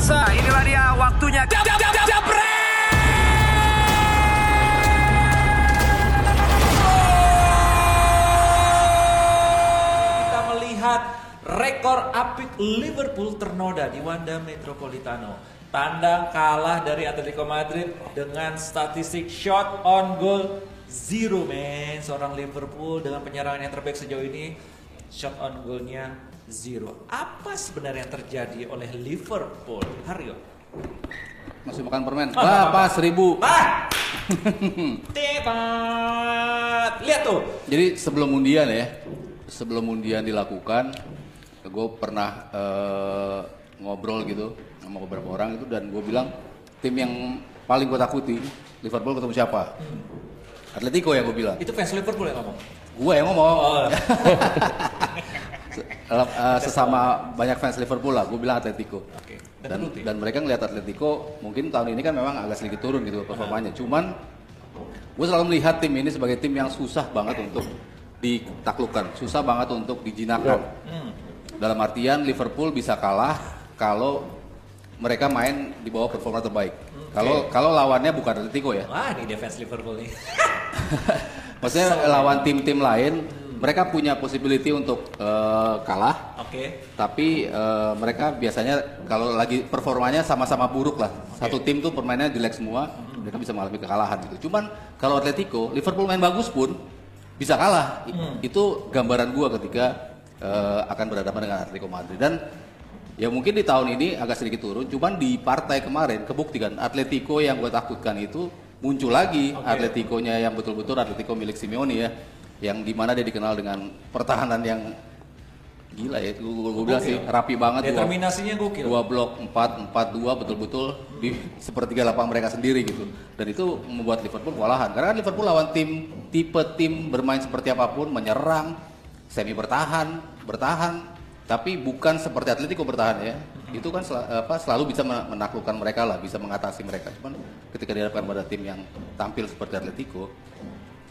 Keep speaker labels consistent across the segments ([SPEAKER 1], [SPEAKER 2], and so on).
[SPEAKER 1] pemirsa, inilah dia waktunya. Jab, jab, jab, jab,
[SPEAKER 2] Kita melihat rekor apik Liverpool ternoda di Wanda Metropolitano. Tandang kalah dari Atletico Madrid dengan statistik shot on goal zero man. Seorang Liverpool dengan penyerangan yang terbaik sejauh ini shot on goalnya zero. Apa sebenarnya yang terjadi oleh Liverpool? Haryo.
[SPEAKER 3] Masih makan permen. Wah,
[SPEAKER 2] apa,
[SPEAKER 3] pas seribu.
[SPEAKER 2] Tepat. Lihat tuh.
[SPEAKER 3] Jadi sebelum undian ya, sebelum undian dilakukan, gue pernah eh, ngobrol gitu sama beberapa orang itu dan gue bilang tim yang paling gue takuti Liverpool ketemu siapa? Atletico ya gue bilang.
[SPEAKER 2] Itu fans Liverpool yang ngomong.
[SPEAKER 3] Gue yang ngomong.
[SPEAKER 2] Oh.
[SPEAKER 3] Eh, sesama banyak fans Liverpool lah, gue bilang Atletico.
[SPEAKER 2] Oke.
[SPEAKER 3] Dan,
[SPEAKER 2] Dan,
[SPEAKER 3] mereka ngelihat Atletico mungkin tahun ini kan memang agak sedikit turun gitu performanya. Cuman gue selalu melihat tim ini sebagai tim yang susah banget untuk ditaklukkan, susah banget untuk dijinakkan.
[SPEAKER 2] Hmm.
[SPEAKER 3] Dalam artian Liverpool bisa kalah kalau mereka main di bawah performa terbaik. Kalau kalau lawannya bukan Atletico ya.
[SPEAKER 2] Wah, ini defense Liverpool nih.
[SPEAKER 3] Maksudnya lawan tim-tim lain, mereka punya possibility untuk eh, kalah.
[SPEAKER 2] Oke.
[SPEAKER 3] Tapi eh, mereka biasanya kalau lagi performanya sama-sama buruk lah. Satu tim tuh permainnya jelek semua, mereka bisa mengalami kekalahan gitu. Cuman kalau Atletico, Liverpool main bagus pun bisa kalah. I- Itu gambaran gua ketika eh, akan berhadapan dengan Atletico Madrid dan ya mungkin di tahun ini agak sedikit turun. Cuman di partai kemarin kebuktikan Atletico yang gue takutkan itu muncul lagi.
[SPEAKER 2] Oke.
[SPEAKER 3] Atletico-nya yang betul-betul Atletico milik Simeone ya, yang di mana dia dikenal dengan pertahanan yang gila ya. Gue bilang sih rapi banget. dua-
[SPEAKER 2] Determinasinya gokil.
[SPEAKER 3] dua blok 4 4 2 betul-betul di sepertiga lapangan mereka sendiri gitu. Dan itu membuat Liverpool kewalahan. Karena kan Liverpool lawan tim tipe tim bermain seperti apa pun, menyerang, semi bertahan, bertahan, tapi bukan seperti Atletico bertahan ya. Itu kan sel- apa, selalu bisa men- menaklukkan mereka lah, bisa mengatasi mereka. Cuman ketika dihadapkan pada tim yang tampil seperti Atletico,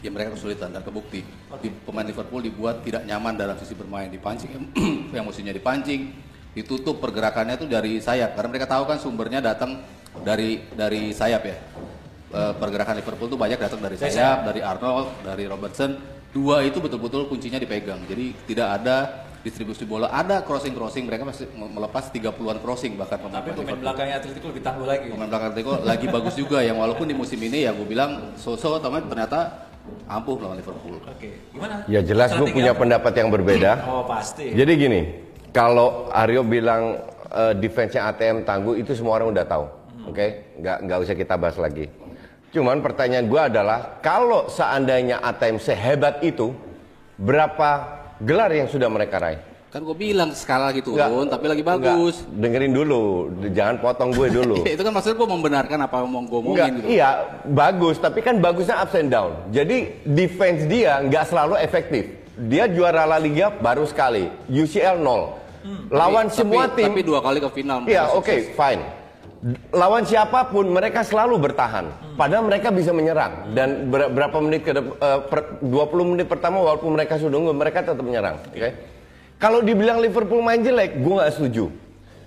[SPEAKER 3] ya mereka kesulitan dan kebukti. Di, pemain Liverpool dibuat tidak nyaman dalam sisi bermain, dipancing yang mestinya dipancing, ditutup pergerakannya itu dari sayap karena mereka tahu kan sumbernya datang dari dari sayap ya. Eh, pergerakan Liverpool tuh banyak datang dari
[SPEAKER 2] Dari
[SPEAKER 3] sayap, dari Arnold, dari Robertson. Dua itu betul-betul kuncinya dipegang. Jadi tidak ada distribusi bola, ada crossing-crossing, mereka masih melepas 30-an crossing bahkan pemain
[SPEAKER 2] Tapi pemain belakangnya Atletico lebih tangguh lagi.
[SPEAKER 3] pemain belakang Atletico lagi bagus juga yang walaupun di musim ini ya gue bilang so-so tapi ternyata ampuh lawan Liverpool.
[SPEAKER 2] Oke, gimana?
[SPEAKER 4] Ya jelas gue punya
[SPEAKER 2] apa?
[SPEAKER 4] pendapat yang berbeda.
[SPEAKER 2] Oh pasti.
[SPEAKER 4] Jadi gini, kalau Aryo bilang eh, defense-nya ATM tangguh itu semua orang udah tahu. Oke, nggak nggak usah kita bahas lagi. Cuman pertanyaan gue adalah kalau seandainya ATM sehebat itu, berapa gelar yang sudah mereka raih?
[SPEAKER 3] Kan gue bilang skala lagi turun
[SPEAKER 4] Nggak,
[SPEAKER 3] tapi lagi bagus.
[SPEAKER 4] dengerin dulu, jangan potong gue dulu.
[SPEAKER 3] itu kan maksudnya gue membenarkan apa yang mau gue
[SPEAKER 4] Enggak,
[SPEAKER 3] omongin gitu.
[SPEAKER 4] iya bagus, tapi kan bagusnya ups and down. Jadi defense dia nggak selalu efektif. Dia juara La Liga baru sekali, UCL nol. Lawan
[SPEAKER 3] Tapi-
[SPEAKER 4] semua
[SPEAKER 3] tapi,
[SPEAKER 4] tim,
[SPEAKER 3] tapi dua kali ke final.
[SPEAKER 4] iya oke
[SPEAKER 3] sukses.
[SPEAKER 4] fine. Lawan siapa pun mereka selalu bertahan. Padahal mereka bisa menyerang dan ber- berapa menit ke eh, per- 20 menit pertama walaupun mereka sudah unggul mereka tetap menyerang. Oke. Kalau dibilang Liverpool main jelek, gue nggak setuju.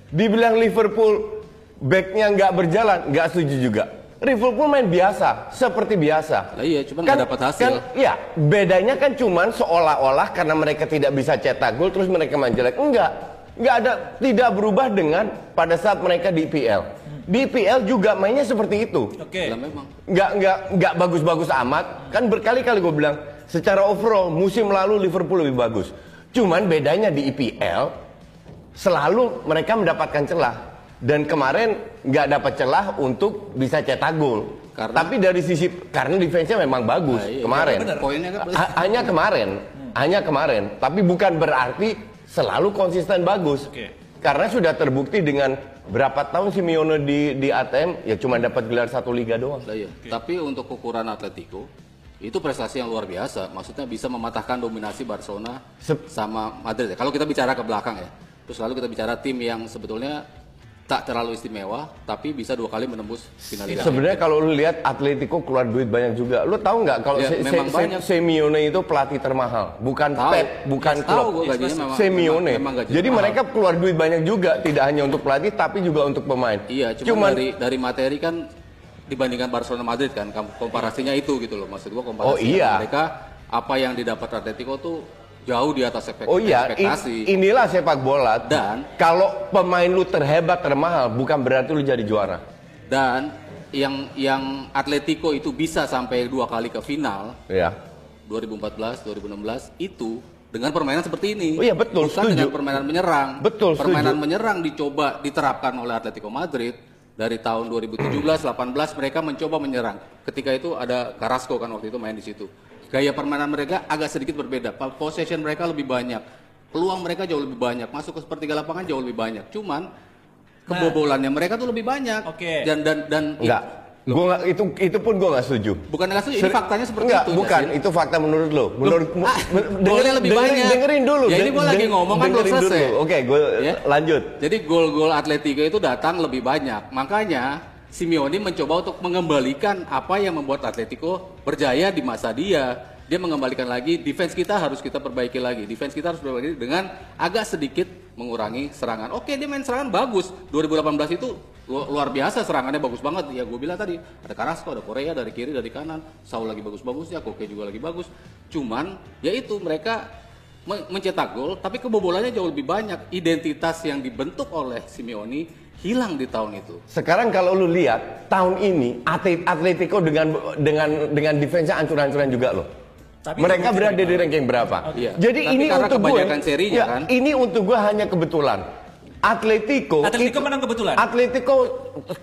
[SPEAKER 4] Dibilang Liverpool backnya nggak berjalan, nggak setuju juga. Liverpool main biasa, seperti biasa.
[SPEAKER 3] Lah iya, cuman nggak dapat hasil.
[SPEAKER 4] Kan, ya, bedanya kan cuman seolah-olah karena mereka tidak bisa cetak gol terus mereka main jelek. Enggak. Enggak ada tidak berubah dengan pada saat mereka di IPL. Di IPL juga mainnya seperti itu.
[SPEAKER 2] Oke.
[SPEAKER 3] Lah memang.
[SPEAKER 4] Nggak nggak nggak bagus-bagus amat. Kan berkali-kali gue bilang secara overall musim lalu Liverpool lebih bagus. Cuman bedanya di IPL selalu mereka mendapatkan celah dan kemarin nggak dapat celah untuk bisa cetak gol.
[SPEAKER 3] Karena-
[SPEAKER 4] Tapi dari sisi karena defense-nya memang bagus
[SPEAKER 3] Nah, iya.
[SPEAKER 4] kemarin.
[SPEAKER 3] Bener. Poinnya kan
[SPEAKER 4] Ha- hanya kemarin, hanya kemarin. Tapi bukan berarti selalu konsisten bagus.
[SPEAKER 2] Oke.
[SPEAKER 4] Karena sudah terbukti dengan berapa tahun Simeone di di ATM ya cuma dapat gelar satu liga doang.
[SPEAKER 3] Lah iya. Tapi untuk ukuran Atletico itu prestasi yang luar biasa. Maksudnya bisa mematahkan dominasi Barcelona
[SPEAKER 4] Sep-
[SPEAKER 3] sama Madrid. ya. Kalau kita bicara ke belakang ya, terus lalu kita bicara tim yang sebetulnya tak terlalu istimewa, tapi bisa dua kali menembus final Liga.
[SPEAKER 4] Sebenarnya kalau lu lihat Atletico keluar duit banyak juga. Lu tahu nggak kalau
[SPEAKER 3] Ya,
[SPEAKER 4] Se-
[SPEAKER 3] memang
[SPEAKER 4] Se-
[SPEAKER 3] banyak.
[SPEAKER 4] Simeone itu pelatih termahal, bukan
[SPEAKER 3] Tahu.
[SPEAKER 4] Pep, bukan
[SPEAKER 3] Ya,
[SPEAKER 4] klub.
[SPEAKER 3] tahu gua gajinya memang-
[SPEAKER 4] Simeone.
[SPEAKER 3] memang- memang gajinya
[SPEAKER 4] Jadi
[SPEAKER 3] mahal.
[SPEAKER 4] mereka keluar duit banyak juga, tidak hanya untuk pelatih tapi juga untuk pemain.
[SPEAKER 3] Iya, cuma dari dari materi kan dibandingkan Barcelona Madrid kan komparasinya itu gitu loh. Maksud gua komparasinya
[SPEAKER 4] Oh, iya.
[SPEAKER 3] mereka apa yang didapat Atletico tuh jauh di atas ekspek-
[SPEAKER 4] Oh iya,
[SPEAKER 3] ekspektasi.
[SPEAKER 4] inilah sepak bola.
[SPEAKER 3] Dan-
[SPEAKER 4] kalau pemain lu terhebat, termahal, bukan berarti lu jadi juara.
[SPEAKER 3] Dan yang yang Atletico itu bisa sampai dua kali ke final
[SPEAKER 4] Ya.
[SPEAKER 3] 2014, 2016 itu dengan permainan seperti ini.
[SPEAKER 4] Oh iya, betul,
[SPEAKER 3] Bukan
[SPEAKER 4] setuju.
[SPEAKER 3] dengan permainan menyerang.
[SPEAKER 4] Betul,
[SPEAKER 3] Permainan
[SPEAKER 4] setuju.
[SPEAKER 3] menyerang dicoba diterapkan oleh Atletico Madrid dari tahun 2017, 18 mereka mencoba menyerang. Ketika itu ada Carrasco kan waktu itu main di situ. Gaya permainan mereka agak sedikit berbeda. Possession mereka lebih banyak. Peluang mereka jauh lebih banyak. Masuk ke sepertiga lapangan jauh lebih banyak. Cuman kebobolannya mereka tuh lebih banyak.
[SPEAKER 2] Oke.
[SPEAKER 3] Dan dan dan
[SPEAKER 4] Enggak. Gua nggak itu itu pun gua nggak setuju.
[SPEAKER 3] bukan nggak setuju, ini faktanya seperti
[SPEAKER 4] Enggak,
[SPEAKER 3] itu.
[SPEAKER 4] bukan.
[SPEAKER 3] Yasin.
[SPEAKER 4] Itu fakta menurut lo. Menurut
[SPEAKER 3] ah, golnya lebih banyak.
[SPEAKER 4] Dengerin dulu.
[SPEAKER 3] Ya, ini gua lagi ngomong kan belum
[SPEAKER 4] dengerin
[SPEAKER 3] selesai.
[SPEAKER 4] Oke, gue
[SPEAKER 3] Ya.
[SPEAKER 4] lanjut.
[SPEAKER 3] Jadi gol-gol Atletico itu datang lebih banyak. Makanya Simeone mencoba untuk mengembalikan apa yang membuat Atletico berjaya di masa dia. Dia mengembalikan lagi defense kita harus kita perbaiki lagi. Defense kita harus perbaiki dengan agak sedikit mengurangi serangan. Oke, dia main serangan bagus. 2018 itu lu- luar biasa serangannya bagus banget. Ya gue bilang tadi, ada Carrasco, ada Korea dari kiri, dari kanan. Saul lagi bagus-bagusnya, Koke juga lagi bagus. Cuman ya itu mereka me- mencetak gol, tapi kebobolannya jauh lebih banyak. Identitas yang dibentuk oleh Simeone hilang di tahun itu.
[SPEAKER 4] Sekarang kalau lu lihat tahun ini Atlet- Atletico dengan dengan dengan defense ancur-ancuran juga loh.
[SPEAKER 2] Tapi
[SPEAKER 4] Mereka berada di ranking berapa?
[SPEAKER 3] Iya.
[SPEAKER 4] Jadi
[SPEAKER 3] Tapi
[SPEAKER 4] ini untuk gue,
[SPEAKER 3] kebanyakan serinya
[SPEAKER 4] ya,
[SPEAKER 3] kan.
[SPEAKER 4] ini untuk gue hanya kebetulan. Atletico,
[SPEAKER 2] Atletico
[SPEAKER 4] itu-
[SPEAKER 2] menang kebetulan?
[SPEAKER 4] Atletico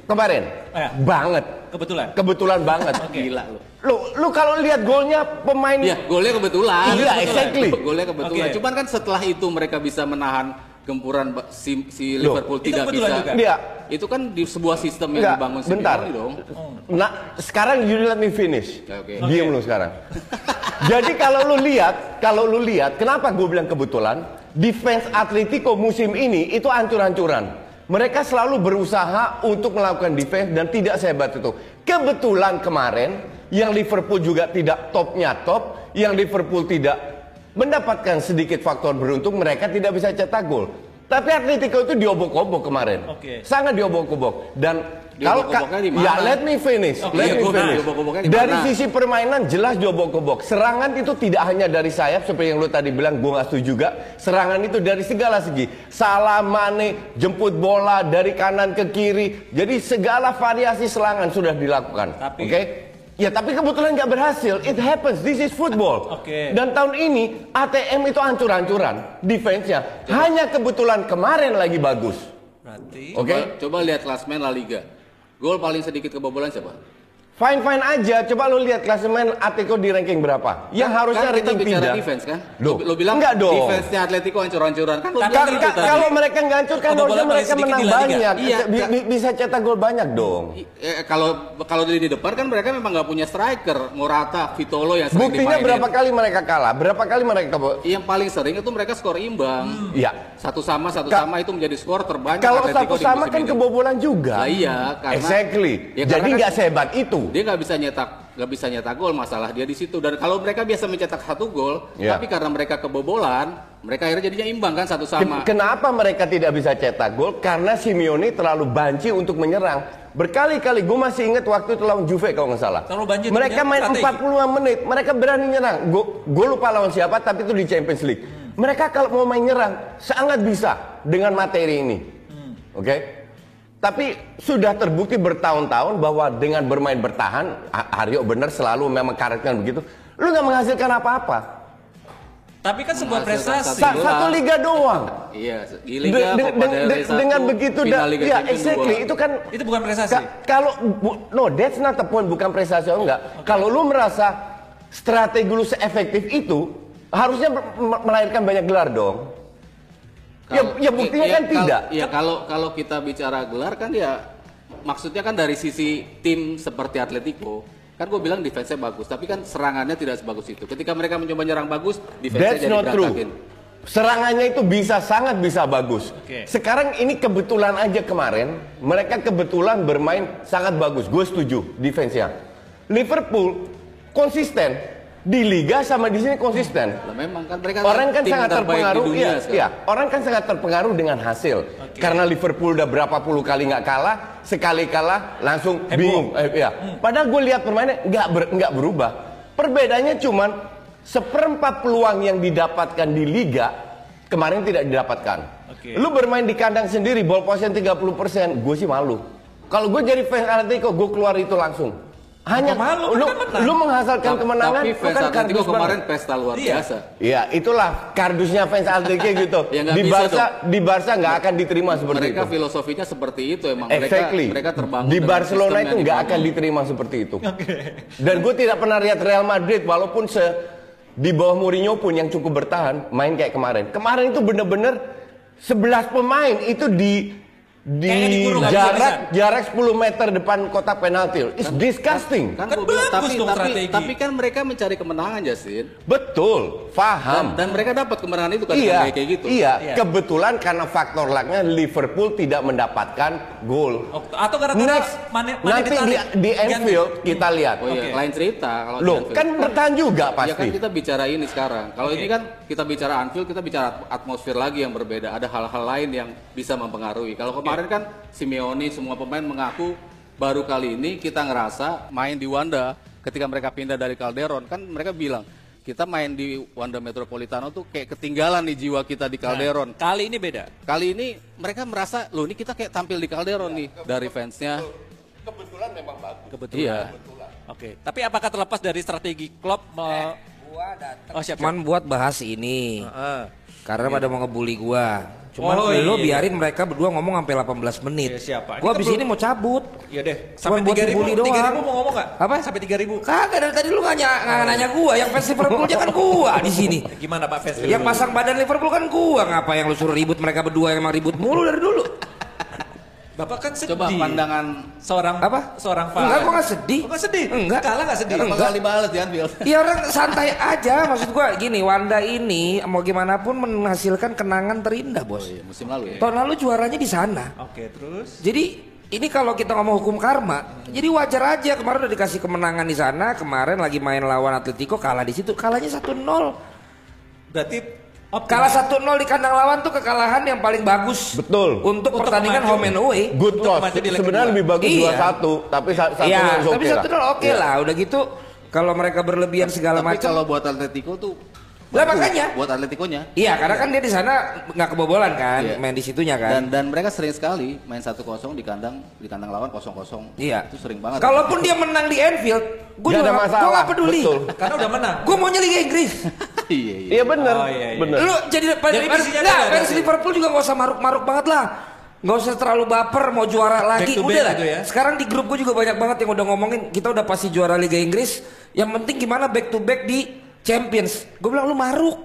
[SPEAKER 4] kemarin
[SPEAKER 2] Eh.
[SPEAKER 4] banget,
[SPEAKER 2] Kebetulan.
[SPEAKER 4] kebetulan banget.
[SPEAKER 3] Gila lu.
[SPEAKER 4] Lu, lu kalau lihat golnya pemain
[SPEAKER 3] Iya, golnya kebetulan.
[SPEAKER 4] Iya, exactly.
[SPEAKER 3] Golnya kebetulan.
[SPEAKER 2] Oke.
[SPEAKER 3] Cuman kan setelah itu mereka bisa menahan gempuran si, si
[SPEAKER 4] Loh,
[SPEAKER 3] Liverpool
[SPEAKER 2] itu
[SPEAKER 3] tidak bisa.
[SPEAKER 2] juga?
[SPEAKER 4] Iya.
[SPEAKER 3] Itu kan di sebuah sistem yang
[SPEAKER 4] Enggak,
[SPEAKER 3] dibangun
[SPEAKER 4] bentar.
[SPEAKER 3] Dong.
[SPEAKER 4] Nah, sekarang you let me finish.
[SPEAKER 3] Ya, oke.
[SPEAKER 4] Diam lu sekarang. Jadi kalau lu lihat, kalau lu lihat, kenapa gue bilang kebetulan? Defense Atletico musim ini itu ancur-ancuran. Mereka selalu berusaha untuk melakukan defense dan tidak sehebat itu. Kebetulan kemarin yang Liverpool juga tidak topnya top, yang Liverpool tidak mendapatkan sedikit faktor beruntung, mereka tidak bisa cetak gol. Tapi Atletico itu diobok-obok kemarin.
[SPEAKER 2] Oke.
[SPEAKER 4] Sangat diobok-obok dan kalau ka- ya let me finish,
[SPEAKER 2] Oke,
[SPEAKER 4] let me finish. Dari sisi permainan jelas diobok-obok. Serangan itu tidak hanya dari sayap seperti yang lu tadi bilang, gua nggak setuju juga. Serangan itu dari segala segi. Salah Mane, jemput bola dari kanan ke kiri. Jadi segala variasi serangan sudah dilakukan. Oke? Ya tapi kebetulan nggak berhasil. It happens. This is football.
[SPEAKER 2] Oke.
[SPEAKER 4] Dan tahun ini ATM itu hancur-hancuran defense-nya. Hanya kebetulan kemarin lagi bagus.
[SPEAKER 2] Berarti
[SPEAKER 4] Oke?
[SPEAKER 3] Coba, coba lihat klasmen La Liga. Gol paling sedikit kebobolan siapa?
[SPEAKER 4] Fine fine aja. Coba lu lihat klasemen Atletico di ranking berapa? Yang harusnya
[SPEAKER 3] kan kita
[SPEAKER 4] ranking
[SPEAKER 3] bicara
[SPEAKER 4] 3.
[SPEAKER 3] defense kan? Lo, lo bilang
[SPEAKER 4] enggak dong.
[SPEAKER 3] defense-nya Atletico hancur-hancuran kan lo
[SPEAKER 2] Tapi
[SPEAKER 3] bilang
[SPEAKER 4] Ka-
[SPEAKER 3] itu
[SPEAKER 4] ka-
[SPEAKER 3] tadi.
[SPEAKER 4] kalau mereka nggak hancur kan harusnya mereka menang banyak.
[SPEAKER 3] Iya,
[SPEAKER 4] Bi-
[SPEAKER 3] Kak.
[SPEAKER 4] bi- bisa cetak gol banyak dong.
[SPEAKER 3] Eh, kalau kalau di depan kan mereka memang nggak punya striker, Morata, Vitolo yang sering
[SPEAKER 4] Buktinya
[SPEAKER 3] dimainin.
[SPEAKER 4] berapa kali mereka kalah? Berapa kali mereka
[SPEAKER 3] Yang paling sering itu mereka skor imbang.
[SPEAKER 4] Iya.
[SPEAKER 3] Satu sama satu
[SPEAKER 4] Ka-
[SPEAKER 3] sama itu menjadi skor terbanyak
[SPEAKER 4] Kalau satu sama kan kebobolan juga.
[SPEAKER 3] Iya, karena
[SPEAKER 4] exactly.
[SPEAKER 3] Ya,
[SPEAKER 4] Jadi
[SPEAKER 3] karena
[SPEAKER 4] nggak
[SPEAKER 3] kan
[SPEAKER 4] sehebat itu.
[SPEAKER 3] Dia nggak bisa nyetak nggak bisa nyetak gol masalah dia di situ dan kalau mereka biasa mencetak satu gol
[SPEAKER 4] Iya.
[SPEAKER 3] tapi karena mereka kebobolan mereka akhirnya jadinya imbang kan satu
[SPEAKER 4] Ken-
[SPEAKER 3] sama
[SPEAKER 4] Kenapa mereka tidak bisa cetak gol? Karena Simeone terlalu banci untuk menyerang. Berkali-kali gue masih ingat waktu itu lawan Juve kalau nggak salah.
[SPEAKER 2] Terlalu banci
[SPEAKER 4] mereka main
[SPEAKER 2] menyerang,
[SPEAKER 4] 45 menit, mereka berani nyerang. Gue lupa lawan siapa, tapi itu di Champions League. Mereka kalau mau main nyerang sangat bisa dengan materi ini. Oke? Tapi sudah terbukti bertahun-tahun bahwa dengan bermain bertahan, Aryo bener selalu memang karakternya begitu. Lu nggak menghasilkan apa-apa.
[SPEAKER 2] tapi kan sebuah prestasi.
[SPEAKER 4] Sa-
[SPEAKER 3] Gelar.
[SPEAKER 4] satu liga doang.
[SPEAKER 3] iya
[SPEAKER 4] De-
[SPEAKER 3] Liga
[SPEAKER 4] de- de-
[SPEAKER 3] Rey
[SPEAKER 4] de- dengan
[SPEAKER 3] satu,
[SPEAKER 4] begitu
[SPEAKER 3] final
[SPEAKER 4] da-
[SPEAKER 3] Liga
[SPEAKER 4] ya exactly itu kan
[SPEAKER 2] Itu bukan prestasi.
[SPEAKER 4] Ka- kalau bu- no that's not the point bukan prestasi atau enggak kalau lu merasa strategi lu seefektif itu harusnya melahirkan banyak gelar dong
[SPEAKER 3] Kalau-
[SPEAKER 4] ya buktinya
[SPEAKER 3] ya,
[SPEAKER 4] kan
[SPEAKER 3] kalau-
[SPEAKER 4] tidak
[SPEAKER 3] Ya kalau kalau kita bicara gelar kan ya maksudnya kan dari sisi tim seperti Atletico kan gue bilang defense-nya bagus tapi kan serangannya tidak sebagus itu. Ketika mereka mencoba nyerang bagus, defense-nya
[SPEAKER 4] That's
[SPEAKER 3] jadi
[SPEAKER 4] not true. serangannya itu bisa sangat bisa bagus.
[SPEAKER 2] Oke.
[SPEAKER 4] Sekarang ini kebetulan aja kemarin mereka kebetulan bermain sangat bagus. Gue setuju defense-nya. Liverpool konsisten di liga sama di sini konsisten.
[SPEAKER 3] Lah memang kan mereka
[SPEAKER 4] Orang kan sangat terpengaruh,
[SPEAKER 3] dunia
[SPEAKER 4] iya, iya. Orang kan sangat terpengaruh dengan hasil. Karena Liverpool udah berapa puluh kali nggak kalah, sekali kalah langsung bingung. Eh, iya. Padahal gue lihat permainannya nggak ber- nggak berubah. Perbedaannya cuman seperempat peluang yang didapatkan di liga kemarin tidak didapatkan.
[SPEAKER 2] Oke.
[SPEAKER 4] Lu bermain di kandang sendiri, ball possession 30%, gue sih malu. Kalau gue jadi fans Atletico, gue keluar itu langsung. Hanya
[SPEAKER 2] malu?
[SPEAKER 4] lu,
[SPEAKER 2] Kan
[SPEAKER 4] lu menghasilkan
[SPEAKER 3] Ta-
[SPEAKER 4] kemenangan,
[SPEAKER 3] Tapi fans
[SPEAKER 4] kan
[SPEAKER 3] Atletico kemarin pesta luar
[SPEAKER 2] Iya.
[SPEAKER 3] biasa.
[SPEAKER 4] Iya, itulah kardusnya fans Atletico gitu.
[SPEAKER 3] Ya,
[SPEAKER 4] di Barca, di Barca nggak akan diterima seperti
[SPEAKER 3] Mereka
[SPEAKER 4] itu.
[SPEAKER 3] filosofinya seperti itu emang.
[SPEAKER 4] Exactly.
[SPEAKER 3] Mereka mereka terbangun
[SPEAKER 4] di Barcelona itu nggak akan diterima seperti itu. Dan gue tidak pernah lihat Real Madrid walaupun se di bawah Mourinho pun yang cukup bertahan main kayak kemarin. Kemarin itu bener-bener 11 pemain itu di di
[SPEAKER 2] dikurung,
[SPEAKER 4] jarak jarak 10 meter depan kotak penalti. It's disgusting.
[SPEAKER 3] Kan,
[SPEAKER 2] Kan
[SPEAKER 3] bilang,
[SPEAKER 2] bagus
[SPEAKER 3] tapi,
[SPEAKER 2] dong
[SPEAKER 3] tapi,
[SPEAKER 2] strategi.
[SPEAKER 3] tapi kan mereka mencari kemenangan Justin.
[SPEAKER 4] Betul,
[SPEAKER 3] Dan,
[SPEAKER 4] paham.
[SPEAKER 3] dan mereka dapat kemenangan itu kan
[SPEAKER 4] iya,
[SPEAKER 3] kayak gitu.
[SPEAKER 4] iya,
[SPEAKER 2] Iya.
[SPEAKER 4] kebetulan karena faktor lucknya Liverpool tidak mendapatkan gol.
[SPEAKER 2] Oh, Atau gara-gara
[SPEAKER 4] Next,
[SPEAKER 2] Mane
[SPEAKER 4] nanti di,
[SPEAKER 2] ditarik.
[SPEAKER 4] di
[SPEAKER 2] Ganti.
[SPEAKER 4] Anfield kita lihat.
[SPEAKER 3] Oh iya,
[SPEAKER 2] Oke.
[SPEAKER 3] lain cerita kalau di
[SPEAKER 4] Loh, kan bertahan juga
[SPEAKER 3] Ya kan
[SPEAKER 4] pasti.
[SPEAKER 3] kita bicara ini sekarang. Kalau
[SPEAKER 2] Oke.
[SPEAKER 3] ini kan kita bicara Anfield, kita bicara atmosfer lagi yang berbeda. Ada hal-hal lain yang bisa mempengaruhi. Kalau kemarin kan Simeone semua pemain mengaku baru kali ini kita ngerasa main di Wanda ketika mereka pindah dari Calderon kan mereka bilang kita main di Wanda Metropolitano tuh kayak ketinggalan nih jiwa kita di Calderon.
[SPEAKER 2] Kali ini beda.
[SPEAKER 3] Kali ini mereka merasa loh ini kita kayak tampil di Calderon nih dari fansnya.
[SPEAKER 4] Kebetulan memang bagus.
[SPEAKER 2] Kebetulan.
[SPEAKER 3] Iya.
[SPEAKER 2] Oke. Tapi apakah terlepas dari strategi Klopp? me-
[SPEAKER 5] Gua datang
[SPEAKER 2] Oh, siap,
[SPEAKER 5] cuman buat bahas ini.
[SPEAKER 2] Heeh.
[SPEAKER 5] Karena pada mau ngebully gua. Cuman
[SPEAKER 2] Oh,
[SPEAKER 5] lo
[SPEAKER 2] iya.
[SPEAKER 5] biarin mereka berdua ngomong sampai 18 menit.
[SPEAKER 2] Iya, siapa?
[SPEAKER 5] Gua abis ini mau cabut.
[SPEAKER 2] Iya deh. Sampai 3000
[SPEAKER 5] dibully doang.
[SPEAKER 2] 3000 mau ngomong nggak?
[SPEAKER 5] Apa?
[SPEAKER 2] Sampai 3000.
[SPEAKER 5] Kagak dari tadi lu nggak ny- nggak nanya gua, yang fans Liverpool kan gua di sini.
[SPEAKER 2] Gimana Pak Fes?
[SPEAKER 5] Yang pasang badan Liverpool kan gua, ngapa yang lu suruh ribut mereka berdua yang emang ribut mulu dari dulu.
[SPEAKER 2] Bapak kan sedih.
[SPEAKER 3] Coba pandangan
[SPEAKER 2] seorang
[SPEAKER 5] Apa?
[SPEAKER 2] Seorang fan.
[SPEAKER 5] Enggak, gua nggak sedih.
[SPEAKER 2] Oh, nggak sedih.
[SPEAKER 5] Enggak.
[SPEAKER 2] Kalah nggak sedih.
[SPEAKER 3] berapa kali balas di Anfield?
[SPEAKER 5] Ya orang santai aja, maksud gua gini, Wanda ini mau gimana pun menghasilkan kenangan terindah, Bos.
[SPEAKER 3] Iya, musim lalu ya.
[SPEAKER 5] Tahun lalu juaranya di sana.
[SPEAKER 2] Oke, terus
[SPEAKER 5] Jadi ini kalau kita ngomong hukum karma, jadi wajar aja kemarin udah dikasih kemenangan di sana, kemarin lagi main lawan Atletico kalah di situ, kalahnya 1-0.
[SPEAKER 2] berarti optimal.
[SPEAKER 5] Kalah 1-0 di kandang lawan tuh kekalahan yang paling bagus.
[SPEAKER 4] Betul.
[SPEAKER 5] Untuk,
[SPEAKER 2] Untuk
[SPEAKER 5] pertandingan
[SPEAKER 2] maju.
[SPEAKER 5] home and away.
[SPEAKER 4] Good
[SPEAKER 2] leg
[SPEAKER 4] Sebenarnya lebih bagus
[SPEAKER 5] Iya.
[SPEAKER 4] 2-1, tapi sa- satu
[SPEAKER 5] Iya,
[SPEAKER 4] oke
[SPEAKER 5] tapi
[SPEAKER 4] lah.
[SPEAKER 5] 1-0 oke
[SPEAKER 4] Iya.
[SPEAKER 5] lah. Udah gitu kalau mereka berlebihan segala
[SPEAKER 3] Tapi
[SPEAKER 5] macam.
[SPEAKER 3] kalau buat Atletico tuh
[SPEAKER 5] Lah, makanya.
[SPEAKER 3] buat Atletico-nya.
[SPEAKER 5] Iya, karena kan dia di sana nggak kebobolan kan,
[SPEAKER 3] Iya.
[SPEAKER 5] main di situnya kan.
[SPEAKER 3] Dan dan mereka sering sekali main 1-0 di kandang di kandang lawan 0-0.
[SPEAKER 5] Iya.
[SPEAKER 3] Itu sering banget.
[SPEAKER 5] Kalaupun dia menang di Anfield, gue juga peduli.
[SPEAKER 4] Betul.
[SPEAKER 2] Karena udah menang.
[SPEAKER 5] Gue maunya Liga Inggris.
[SPEAKER 3] iya iya.
[SPEAKER 4] Iya bener,
[SPEAKER 2] Oh, iya, iya.
[SPEAKER 4] bener.
[SPEAKER 5] Lu jadi pada
[SPEAKER 2] Jadi visinya
[SPEAKER 5] nggak,
[SPEAKER 2] ada
[SPEAKER 5] fans
[SPEAKER 2] berarti.
[SPEAKER 5] Liverpool juga nggak usah maruk-maruk banget lah. Nggak usah terlalu baper mau juara lagi. Udah lah.
[SPEAKER 2] gitu ya.
[SPEAKER 5] Sekarang di grup gue juga banyak banget yang udah ngomongin kita udah pasti juara Liga Inggris. Yang penting gimana back to back di Champions. Gue bilang lu maruk.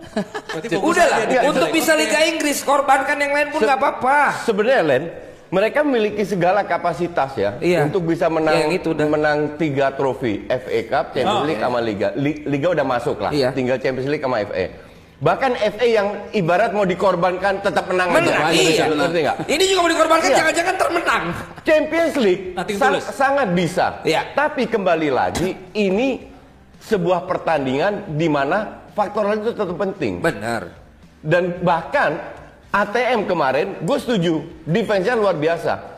[SPEAKER 5] Udah lah. Untuk bisa. Liga Inggris korbankan yang lain pun nggak apa-apa.
[SPEAKER 4] Sebenarnya Len, mereka memiliki segala kapasitas ya
[SPEAKER 5] Iya.
[SPEAKER 4] untuk bisa menang
[SPEAKER 5] Yang itu udah.
[SPEAKER 4] menang tiga trofi FA Cup, Champions
[SPEAKER 2] Oh,
[SPEAKER 4] League sama Liga. Li- Liga udah masuk lah,
[SPEAKER 5] Iya.
[SPEAKER 4] tinggal Champions League sama FA. Bahkan FA yang ibarat mau dikorbankan tetap menang
[SPEAKER 5] Menang,
[SPEAKER 4] aja.
[SPEAKER 5] iya.
[SPEAKER 4] Ngerti?
[SPEAKER 5] Ini juga mau dikorbankan
[SPEAKER 4] Iya.
[SPEAKER 5] jangan-jangan termenang.
[SPEAKER 4] Champions League sang-
[SPEAKER 2] tulus.
[SPEAKER 4] sangat bisa.
[SPEAKER 5] Iya.
[SPEAKER 4] Tapi kembali lagi ini sebuah pertandingan di mana faktor lain itu tetap penting.
[SPEAKER 5] Benar.
[SPEAKER 4] Dan bahkan ATM kemarin, gue setuju, defense-nya luar biasa.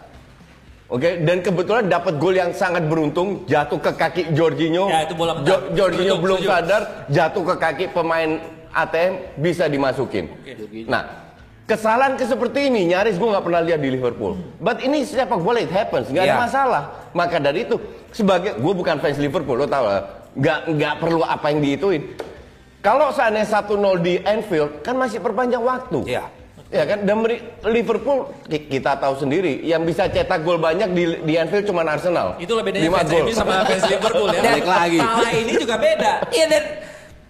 [SPEAKER 4] Oke, dan kebetulan dapat gol yang sangat beruntung, jatuh ke kaki Jorginho.
[SPEAKER 2] Ya, itu bola mental.
[SPEAKER 4] Jorginho
[SPEAKER 2] Setuju,
[SPEAKER 4] belum
[SPEAKER 2] setuju.
[SPEAKER 4] sadar, jatuh ke kaki pemain ATM bisa dimasukin. Nah, kesalahan ke seperti ini nyaris gue nggak pernah lihat di Liverpool. But ini sepak bola it happens, nggak ada
[SPEAKER 5] Ya.
[SPEAKER 4] masalah. Maka dari itu, sebagai gue bukan fans Liverpool, lo tau lah, nggak nggak perlu apa yang diituin. Kalau seandainya 1-0 di Anfield, kan masih perpanjang waktu.
[SPEAKER 5] Iya.
[SPEAKER 4] Ya kan, dan Liverpool ki- kita tahu sendiri yang bisa cetak gol banyak di, di Anfield cuma Arsenal.
[SPEAKER 2] Itulah bedanya
[SPEAKER 4] Lima
[SPEAKER 2] fans
[SPEAKER 4] gol.
[SPEAKER 2] MU sama fans Liverpool ya.
[SPEAKER 3] Balik lagi.
[SPEAKER 2] Kalah ini juga beda.
[SPEAKER 5] Iya dan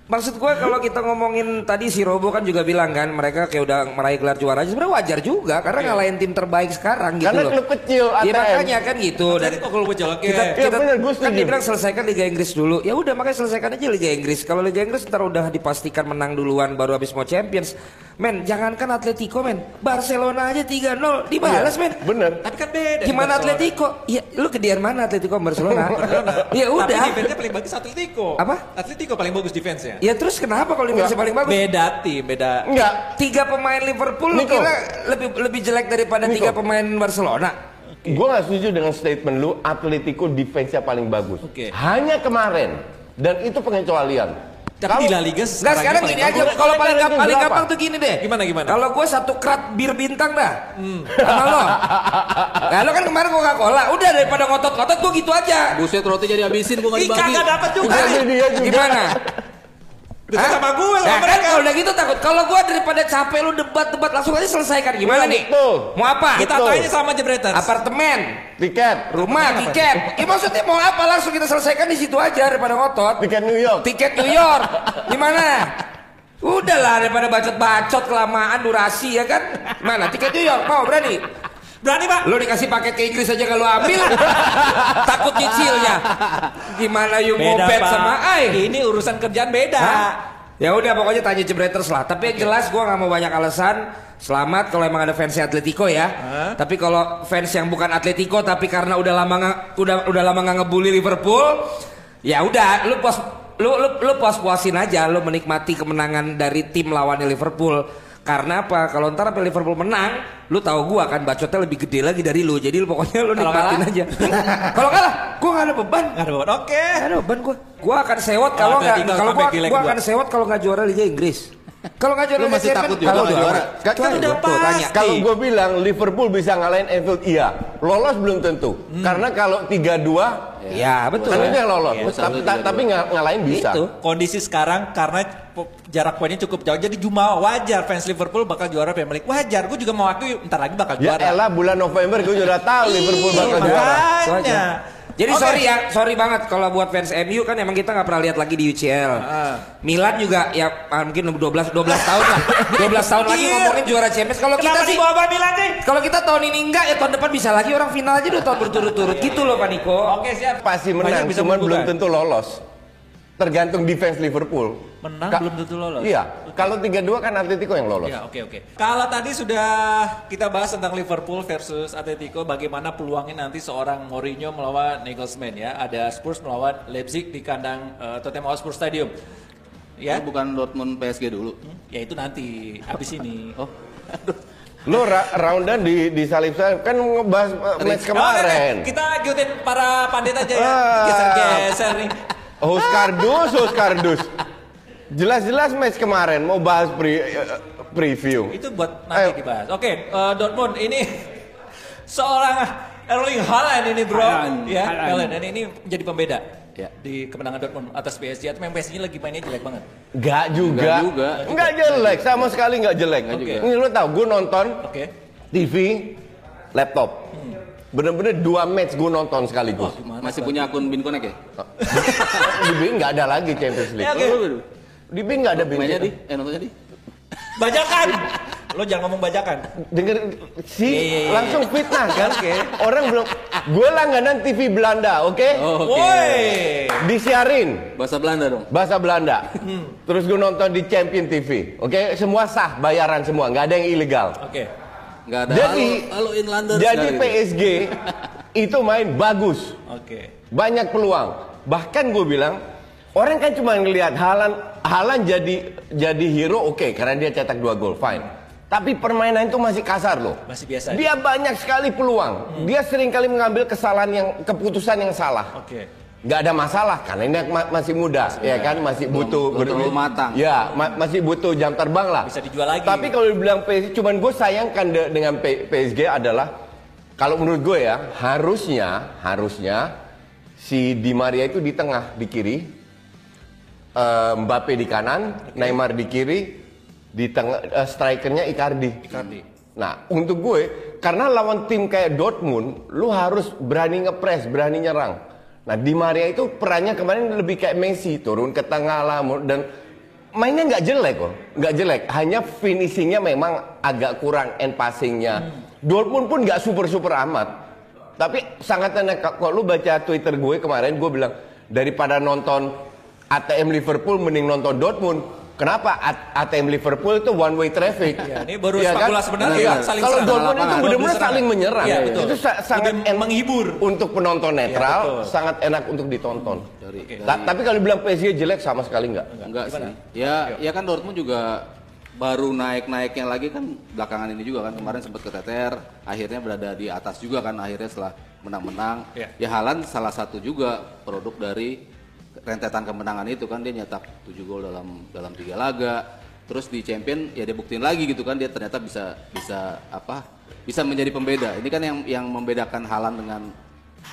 [SPEAKER 5] maksud gue kalau kita ngomongin tadi si Robo kan juga bilang kan mereka kayak udah meraih gelar juara aja sebenarnya wajar juga karena ngalahin tim terbaik sekarang gitu
[SPEAKER 4] Karena
[SPEAKER 5] loh.
[SPEAKER 4] klub kecil,
[SPEAKER 5] Iya
[SPEAKER 4] ATM.
[SPEAKER 5] makanya kan gitu dan
[SPEAKER 2] kok kalau bocor oke.
[SPEAKER 5] kita,
[SPEAKER 4] Iya,
[SPEAKER 5] kita
[SPEAKER 4] bener, gue
[SPEAKER 5] kan
[SPEAKER 4] setuju.
[SPEAKER 5] dia bilang selesaikan Liga Inggris dulu. Ya udah makanya selesaikan aja Liga Inggris. Kalau Liga Inggris ntar udah dipastikan menang duluan baru habis mau Champions. Men, jangankan Atletico men, Barcelona aja 3-0 dibalas men.
[SPEAKER 4] Bener.
[SPEAKER 2] Tapi kan beda.
[SPEAKER 5] Gimana
[SPEAKER 2] Barcelona.
[SPEAKER 5] Atletico? Ya, lu gedean mana Atletico sama Barcelona? ya
[SPEAKER 2] Tapi
[SPEAKER 5] udah.
[SPEAKER 2] defense-nya paling bagus Atletico.
[SPEAKER 5] Apa?
[SPEAKER 2] Atletico paling bagus defense-nya.
[SPEAKER 5] Ya terus kenapa kalau defense paling bagus?
[SPEAKER 2] Beda tim, beda.
[SPEAKER 4] Enggak.
[SPEAKER 5] Tiga pemain Liverpool
[SPEAKER 4] Nico.
[SPEAKER 5] kira lebih lebih jelek daripada
[SPEAKER 4] Nico.
[SPEAKER 5] tiga pemain Barcelona?
[SPEAKER 4] Gue gak setuju dengan statement lu Atletico defense-nya paling bagus.
[SPEAKER 2] Oke.
[SPEAKER 4] Hanya kemarin dan itu pengecualian.
[SPEAKER 2] Tapi di La Liga
[SPEAKER 5] Enggak sekarang
[SPEAKER 2] ini
[SPEAKER 5] gini
[SPEAKER 2] paling
[SPEAKER 5] aja, kalau paling,
[SPEAKER 4] Ranking
[SPEAKER 5] paling gampang tuh gini deh.
[SPEAKER 2] Gimana, gimana?
[SPEAKER 5] Kalau gue satu krat bir bintang dah, sama lo. Nah lo kan kemarin Coca Cola, udah daripada ngotot-ngotot gue gitu aja.
[SPEAKER 3] Buset roti jadi habisin gua
[SPEAKER 2] Ih,
[SPEAKER 3] nggak dibagi.
[SPEAKER 2] kagak dapat juga.
[SPEAKER 4] Tapi dia juga.
[SPEAKER 5] Gimana?
[SPEAKER 2] Bisa
[SPEAKER 5] Hah?
[SPEAKER 2] sama gue sama
[SPEAKER 5] Nah, kan
[SPEAKER 2] mereka.
[SPEAKER 5] kalau udah gitu takut. Kalau gue daripada capek lu debat-debat langsung aja selesaikan. Gimana nih?
[SPEAKER 4] betul.
[SPEAKER 5] Mau apa?
[SPEAKER 2] Kita
[SPEAKER 4] Betul.
[SPEAKER 2] tanya sama Jebreters.
[SPEAKER 5] Apartemen,
[SPEAKER 4] Tiket.
[SPEAKER 5] rumah, tiket. Ya maksudnya mau apa langsung kita selesaikan di situ aja daripada ngotot.
[SPEAKER 4] Tiket New York.
[SPEAKER 5] Tiket New York. Gimana? Udahlah daripada bacot-bacot kelamaan durasi ya kan. Mana tiket New York mau berani?
[SPEAKER 2] Berani, Pak?
[SPEAKER 5] Lo dikasih paket ke Inggris aja kalau ambil takut nyicilnya. Gimana you mau bet
[SPEAKER 2] Pak.
[SPEAKER 5] sama Ai?
[SPEAKER 2] Ini urusan kerjaan beda.
[SPEAKER 5] Hah? Ya udah pokoknya tanya Jebreters lah. Tapi yang jelas gua nggak mau banyak alasan. Selamat kalau emang ada fans Atletico ya. Tapi kalau fans yang bukan Atletico tapi karena udah lama nggak udah udah lama nggak ngebully Liverpool, ya udah lu puas lu lu, lu puas puasin aja lu menikmati kemenangan dari tim lawannya Liverpool. Karena apa? Kalau ntar sampai Liverpool menang, lu tahu gua kan bacotnya lebih gede lagi dari lu. Jadi lu pokoknya lu
[SPEAKER 2] Kalau
[SPEAKER 5] nikmatin
[SPEAKER 2] kalah?
[SPEAKER 5] aja. kalau kalah, gua nggak ada beban.
[SPEAKER 2] Nggak ada beban. Oke.
[SPEAKER 5] Gak ada beban gua. Gua akan sewot kalau nggak kalau gua, gua
[SPEAKER 2] gua.
[SPEAKER 5] akan sewot kalau nggak juara Liga Inggris. Kalau nggak juara
[SPEAKER 3] masih takut juga
[SPEAKER 5] kalau
[SPEAKER 3] juara?
[SPEAKER 4] Kan
[SPEAKER 5] Tuh,
[SPEAKER 2] udah
[SPEAKER 5] tanya.
[SPEAKER 4] Kalau gue bilang Liverpool bisa ngalahin Anfield, iya. Lolos belum tentu. Karena kalau 3-2
[SPEAKER 5] Ya betul.
[SPEAKER 4] kan itu yang lolos.
[SPEAKER 3] Iya,
[SPEAKER 4] tapi, tapi nga- ngalahin bisa.
[SPEAKER 5] Itu.
[SPEAKER 2] Kondisi sekarang karena jarak poinnya cukup jauh jadi cuma wajar fans Liverpool bakal juara Premier League. Wajar, gue juga mau akui ntar lagi bakal
[SPEAKER 4] Ya
[SPEAKER 2] juara.
[SPEAKER 4] elah bulan November gue sudah tahu Liverpool
[SPEAKER 2] Iya,
[SPEAKER 4] bakal juara.
[SPEAKER 2] Makanya.
[SPEAKER 5] Jadi
[SPEAKER 2] Oke.
[SPEAKER 5] sorry ya, sorry banget kalau buat fans MU kan emang kita nggak pernah lihat lagi di UCL.
[SPEAKER 2] Ah.
[SPEAKER 5] Milan juga ya ah, mungkin 12 12 tahun lah. 12 tahun lagi
[SPEAKER 2] Iya.
[SPEAKER 5] ngomongin juara Champions. Kalau kita sih
[SPEAKER 2] dibawa Milan sih?
[SPEAKER 5] kalau kita tahun ini enggak ya tahun depan bisa lagi orang final aja udah tahun berturut-turut gitu loh Pak Niko.
[SPEAKER 2] Oke, siap.
[SPEAKER 4] Pasti
[SPEAKER 2] Banyak
[SPEAKER 4] menang,
[SPEAKER 2] bisa
[SPEAKER 4] cuman belum tentu lolos. Tergantung defense Liverpool.
[SPEAKER 2] Menang
[SPEAKER 4] Ka-
[SPEAKER 2] belum tentu lolos.
[SPEAKER 4] Iya, kalau 3-2 kan Atletico yang lolos.
[SPEAKER 2] Ya, oke oke. Kalau tadi sudah kita bahas tentang Liverpool versus Atletico, bagaimana peluangnya nanti seorang Mourinho melawan Nagelsmann ya. Ada Spurs melawan Leipzig di kandang eh, Tottenham Hotspur Stadium. Ya,
[SPEAKER 3] Lu bukan Dortmund PSG dulu.
[SPEAKER 2] ya itu nanti habis ini.
[SPEAKER 3] Oh.
[SPEAKER 4] Lo ra roundan di di salib-salib kan ngebahas uh, match
[SPEAKER 2] Oh,
[SPEAKER 4] kemarin.
[SPEAKER 2] oke, kita ikutin para pandit aja ya.
[SPEAKER 4] Ah.
[SPEAKER 2] Geser-geser nih.
[SPEAKER 4] Host kardus, host kardus. Jelas-jelas match kemarin mau bahas pre- uh, preview.
[SPEAKER 2] Itu buat nanti
[SPEAKER 4] Ayo.
[SPEAKER 2] dibahas. Oke, eh, Dortmund ini seorang Erling Haaland ini bro,
[SPEAKER 3] Haaland,
[SPEAKER 2] ya
[SPEAKER 3] Haaland.
[SPEAKER 2] Haaland dan ini menjadi pembeda
[SPEAKER 3] Ya.
[SPEAKER 2] di kemenangan Dortmund atas PSG. Atau memang PSG lagi mainnya jelek banget.
[SPEAKER 4] Enggak juga.
[SPEAKER 3] Nggak juga.
[SPEAKER 4] Enggak jelek, sama sekali enggak jelek.
[SPEAKER 3] Nggak juga.
[SPEAKER 4] Ini lo tau, gue nonton
[SPEAKER 2] Oke.
[SPEAKER 4] TV, laptop. Bener-bener dua match gue nonton sekaligus.
[SPEAKER 3] Masih punya akun Bin Connect ya?
[SPEAKER 4] Di BIN nggak ada lagi Champions League.
[SPEAKER 2] Ya, oke.
[SPEAKER 3] Lu-
[SPEAKER 4] Di BIN nggak ada BIN.
[SPEAKER 3] Mainnya di? Eh nontonnya di?
[SPEAKER 2] Bajakan. Lo jangan ngomong bajakan.
[SPEAKER 4] Denger si
[SPEAKER 2] Iya, iya, iya.
[SPEAKER 4] langsung fitnah kan? Orang belum. Gue langganan TV Belanda, oke?
[SPEAKER 3] Oh, oke.
[SPEAKER 2] Woi.
[SPEAKER 4] Disiarin
[SPEAKER 3] Bahasa Belanda dong.
[SPEAKER 4] bahasa Belanda.
[SPEAKER 2] Hmm.
[SPEAKER 4] Terus gue nonton di Champion TV, oke? Semua sah, bayaran semua, nggak ada yang ilegal.
[SPEAKER 2] Oke.
[SPEAKER 3] Enggak ada.
[SPEAKER 4] Jadi,
[SPEAKER 3] halo, halo
[SPEAKER 4] jadi. PSG itu main bagus,
[SPEAKER 2] Oke.
[SPEAKER 4] banyak peluang. Bahkan gue bilang orang kan cuma ngelihat Halan, Halan jadi jadi hero, oke, karena dia cetak dua gol, fine. Tapi permainan itu masih kasar loh.
[SPEAKER 2] Masih biasa.
[SPEAKER 4] Dia banyak sekali peluang. Dia sering kali mengambil kesalahan yang keputusan yang salah.
[SPEAKER 2] Oke.
[SPEAKER 4] Nggak ada masalah karena ini ma- masih muda, ya kan masih butuh
[SPEAKER 3] belum terlalu matang.
[SPEAKER 4] Ya, ma- masih butuh jam terbang lah.
[SPEAKER 2] Bisa dijual lagi.
[SPEAKER 4] Tapi kalau dibilang PSG, cuman gue sayangkan de- dengan P- PSG adalah kalau menurut gue ya harusnya harusnya si Di Maria itu di tengah di kiri, eh, Mbappe di kanan, Neymar di kiri, di tengah eh, strikernya Icardi.
[SPEAKER 2] Icardi.
[SPEAKER 4] Nah, untuk gue, karena lawan tim kayak Dortmund, lu harus berani ngepres, berani nyerang. Nah, Di Maria itu perannya kemarin lebih kayak Messi, turun ke tengah lah, dan mainnya nggak jelek kok, nggak jelek. Hanya finishingnya memang agak kurang, end passingnya. Dortmund pun nggak super-super amat. Tapi sangat enak, kalau lu baca Twitter gue kemarin, gue bilang, daripada nonton ATM Liverpool, mending nonton Dortmund. Kenapa ATM Liverpool itu one way traffic?
[SPEAKER 2] Ya, ini baru
[SPEAKER 4] Iya kan?
[SPEAKER 2] spekulasi benar
[SPEAKER 4] Iya.
[SPEAKER 2] ya, saling
[SPEAKER 4] Kalau
[SPEAKER 2] serang.
[SPEAKER 4] Dortmund itu benar-benar saling menyerang.
[SPEAKER 2] Iya, betul.
[SPEAKER 4] Itu sa- sangat
[SPEAKER 2] Lebih
[SPEAKER 4] en-
[SPEAKER 2] menghibur.
[SPEAKER 4] untuk penonton netral,
[SPEAKER 2] betul.
[SPEAKER 4] sangat enak untuk ditonton.
[SPEAKER 3] Dari-
[SPEAKER 4] Ta- Tapi kalau bilang PSG jelek sama sekali enggak.
[SPEAKER 3] Enggak sih. Ya, ya kan Dortmund juga baru naik-naiknya lagi kan belakangan ini juga kan kemarin sempat keteter, akhirnya berada di atas juga kan akhirnya setelah menang-menang.
[SPEAKER 2] Iya.
[SPEAKER 3] Ya Haaland salah satu juga produk dari rentetan kemenangan itu kan dia nyetak 7 gol dalam dalam tiga laga. Terus di champion ya dia buktiin lagi gitu kan dia ternyata bisa bisa apa? Bisa menjadi pembeda. Ini kan yang yang membedakan Haaland dengan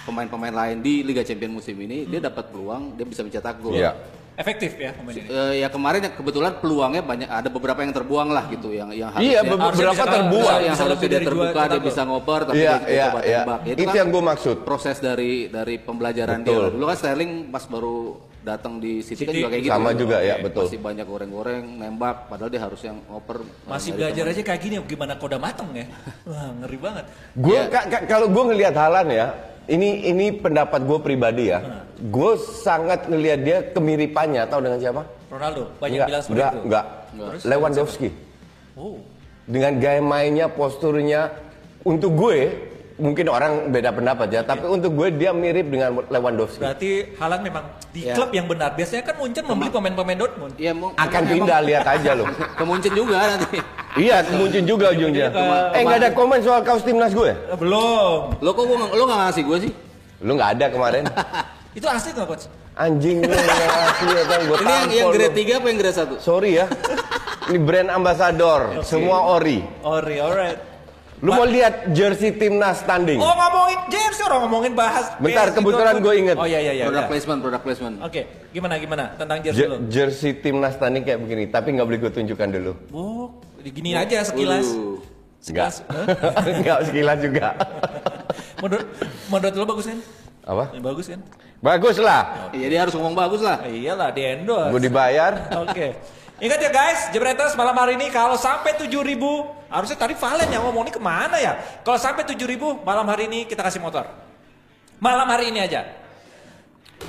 [SPEAKER 3] pemain-pemain lain di Liga Champions musim ini, dia dapat peluang, dia bisa mencetak gol.
[SPEAKER 4] Iya.
[SPEAKER 2] Efektif ya pemain ini.
[SPEAKER 3] Eh, ya kemarin ya kebetulan peluangnya banyak ada beberapa yang terbuang lah gitu yang yang
[SPEAKER 4] Iya,
[SPEAKER 3] harusnya
[SPEAKER 2] Harusnya
[SPEAKER 4] beberapa
[SPEAKER 2] bisa-
[SPEAKER 4] terbuang.
[SPEAKER 2] bisa-
[SPEAKER 3] yang
[SPEAKER 2] bisa
[SPEAKER 3] harusnya
[SPEAKER 2] lebih
[SPEAKER 3] dia
[SPEAKER 2] dari dua
[SPEAKER 3] terbuka dia bisa ngoper tapi
[SPEAKER 4] Iya,
[SPEAKER 3] dia
[SPEAKER 4] iya,
[SPEAKER 3] coba
[SPEAKER 4] iya.
[SPEAKER 3] tembak. Ya,
[SPEAKER 4] Itu
[SPEAKER 3] kan
[SPEAKER 4] yang gua maksud.
[SPEAKER 3] Proses dari dari pembelajaran
[SPEAKER 4] Betul.
[SPEAKER 3] dia. Dulu kan Sterling pas baru datang di City, kan
[SPEAKER 2] City.
[SPEAKER 3] juga kayak gitu.
[SPEAKER 4] Sama juga ya, betul.
[SPEAKER 3] Masih banyak goreng-goreng, nembak padahal dia harus yang ngoper.
[SPEAKER 2] Masih belajar
[SPEAKER 3] teman.
[SPEAKER 2] aja kayak gini gimana kode mateng ya. Wah, ngeri banget.
[SPEAKER 4] Gue
[SPEAKER 3] Iya.
[SPEAKER 4] kalau gue ngelihat Halan ya, ini ini pendapat gue pribadi ya. Gue sangat ngelihat dia kemiripannya tahu dengan siapa?
[SPEAKER 2] Ronaldo banyak
[SPEAKER 4] Enggak,
[SPEAKER 2] bilang seperti
[SPEAKER 4] enggak,
[SPEAKER 2] itu.
[SPEAKER 4] enggak.
[SPEAKER 2] Terus?
[SPEAKER 4] Lewandowski.
[SPEAKER 2] Oh.
[SPEAKER 4] Dengan gaya mainnya, posturnya, untuk gue mungkin orang beda pendapat ya, tapi untuk gue dia mirip dengan Lewandowski.
[SPEAKER 2] Berarti Haaland memang di
[SPEAKER 3] Ya.
[SPEAKER 2] klub yang benar. Biasanya kan Munchen membeli pemain-pemain Dortmund.
[SPEAKER 3] Iya, mau
[SPEAKER 4] Akan
[SPEAKER 3] emang-
[SPEAKER 4] pindah lihat aja loh.
[SPEAKER 3] ke Munchen juga nanti.
[SPEAKER 4] iya, mungkin juga ujungnya.
[SPEAKER 2] Ke-
[SPEAKER 4] Eh nggak ada komen soal kaos timnas gue?
[SPEAKER 2] Eh, belum.
[SPEAKER 3] Lo kok gua, nggak- lo nggak ngasih gue sih?
[SPEAKER 4] Lu nggak ada kemarin.
[SPEAKER 2] Itu asli nggak coach?
[SPEAKER 4] Anjing lu yang asli ya kan gue
[SPEAKER 3] Ini yang, yang grade 3 apa yang grade 1?
[SPEAKER 4] Sorry ya. Ini brand ambassador, semua ori.
[SPEAKER 2] Ori, alright.
[SPEAKER 4] Lu mau lihat jersey timnas standing?
[SPEAKER 2] Oh ngomongin jersey orang ngomongin bahas.
[SPEAKER 4] Bentar,
[SPEAKER 2] PSG
[SPEAKER 4] kebetulan gue inget.
[SPEAKER 2] Oh iya iya iya.
[SPEAKER 3] product
[SPEAKER 2] iya.
[SPEAKER 3] placement, product placement.
[SPEAKER 2] Oke, gimana gimana tentang jersey
[SPEAKER 4] Je-
[SPEAKER 2] lo?
[SPEAKER 4] jersey timnas standing kayak begini, tapi nggak boleh gue tunjukkan dulu.
[SPEAKER 2] Oh, gini aja sekilas.
[SPEAKER 4] Enggak.
[SPEAKER 2] Sekilas.
[SPEAKER 4] Enggak sekilas juga.
[SPEAKER 2] Menurut menurut lo bagus kan?
[SPEAKER 4] Apa?
[SPEAKER 2] Eh, Bagus kan?
[SPEAKER 4] Bagus lah.
[SPEAKER 3] Iya dia harus ngomong bagus lah.
[SPEAKER 2] Ah, iyalah di endorse.
[SPEAKER 4] Gue dibayar.
[SPEAKER 2] Oke. Ingat ya guys, Jebreters malam hari ini kalau sampai 7000 harusnya tadi Valen yang ngomong ini ke mana ya? Kalau sampai 7000 malam hari ini kita kasih motor. Malam hari ini aja.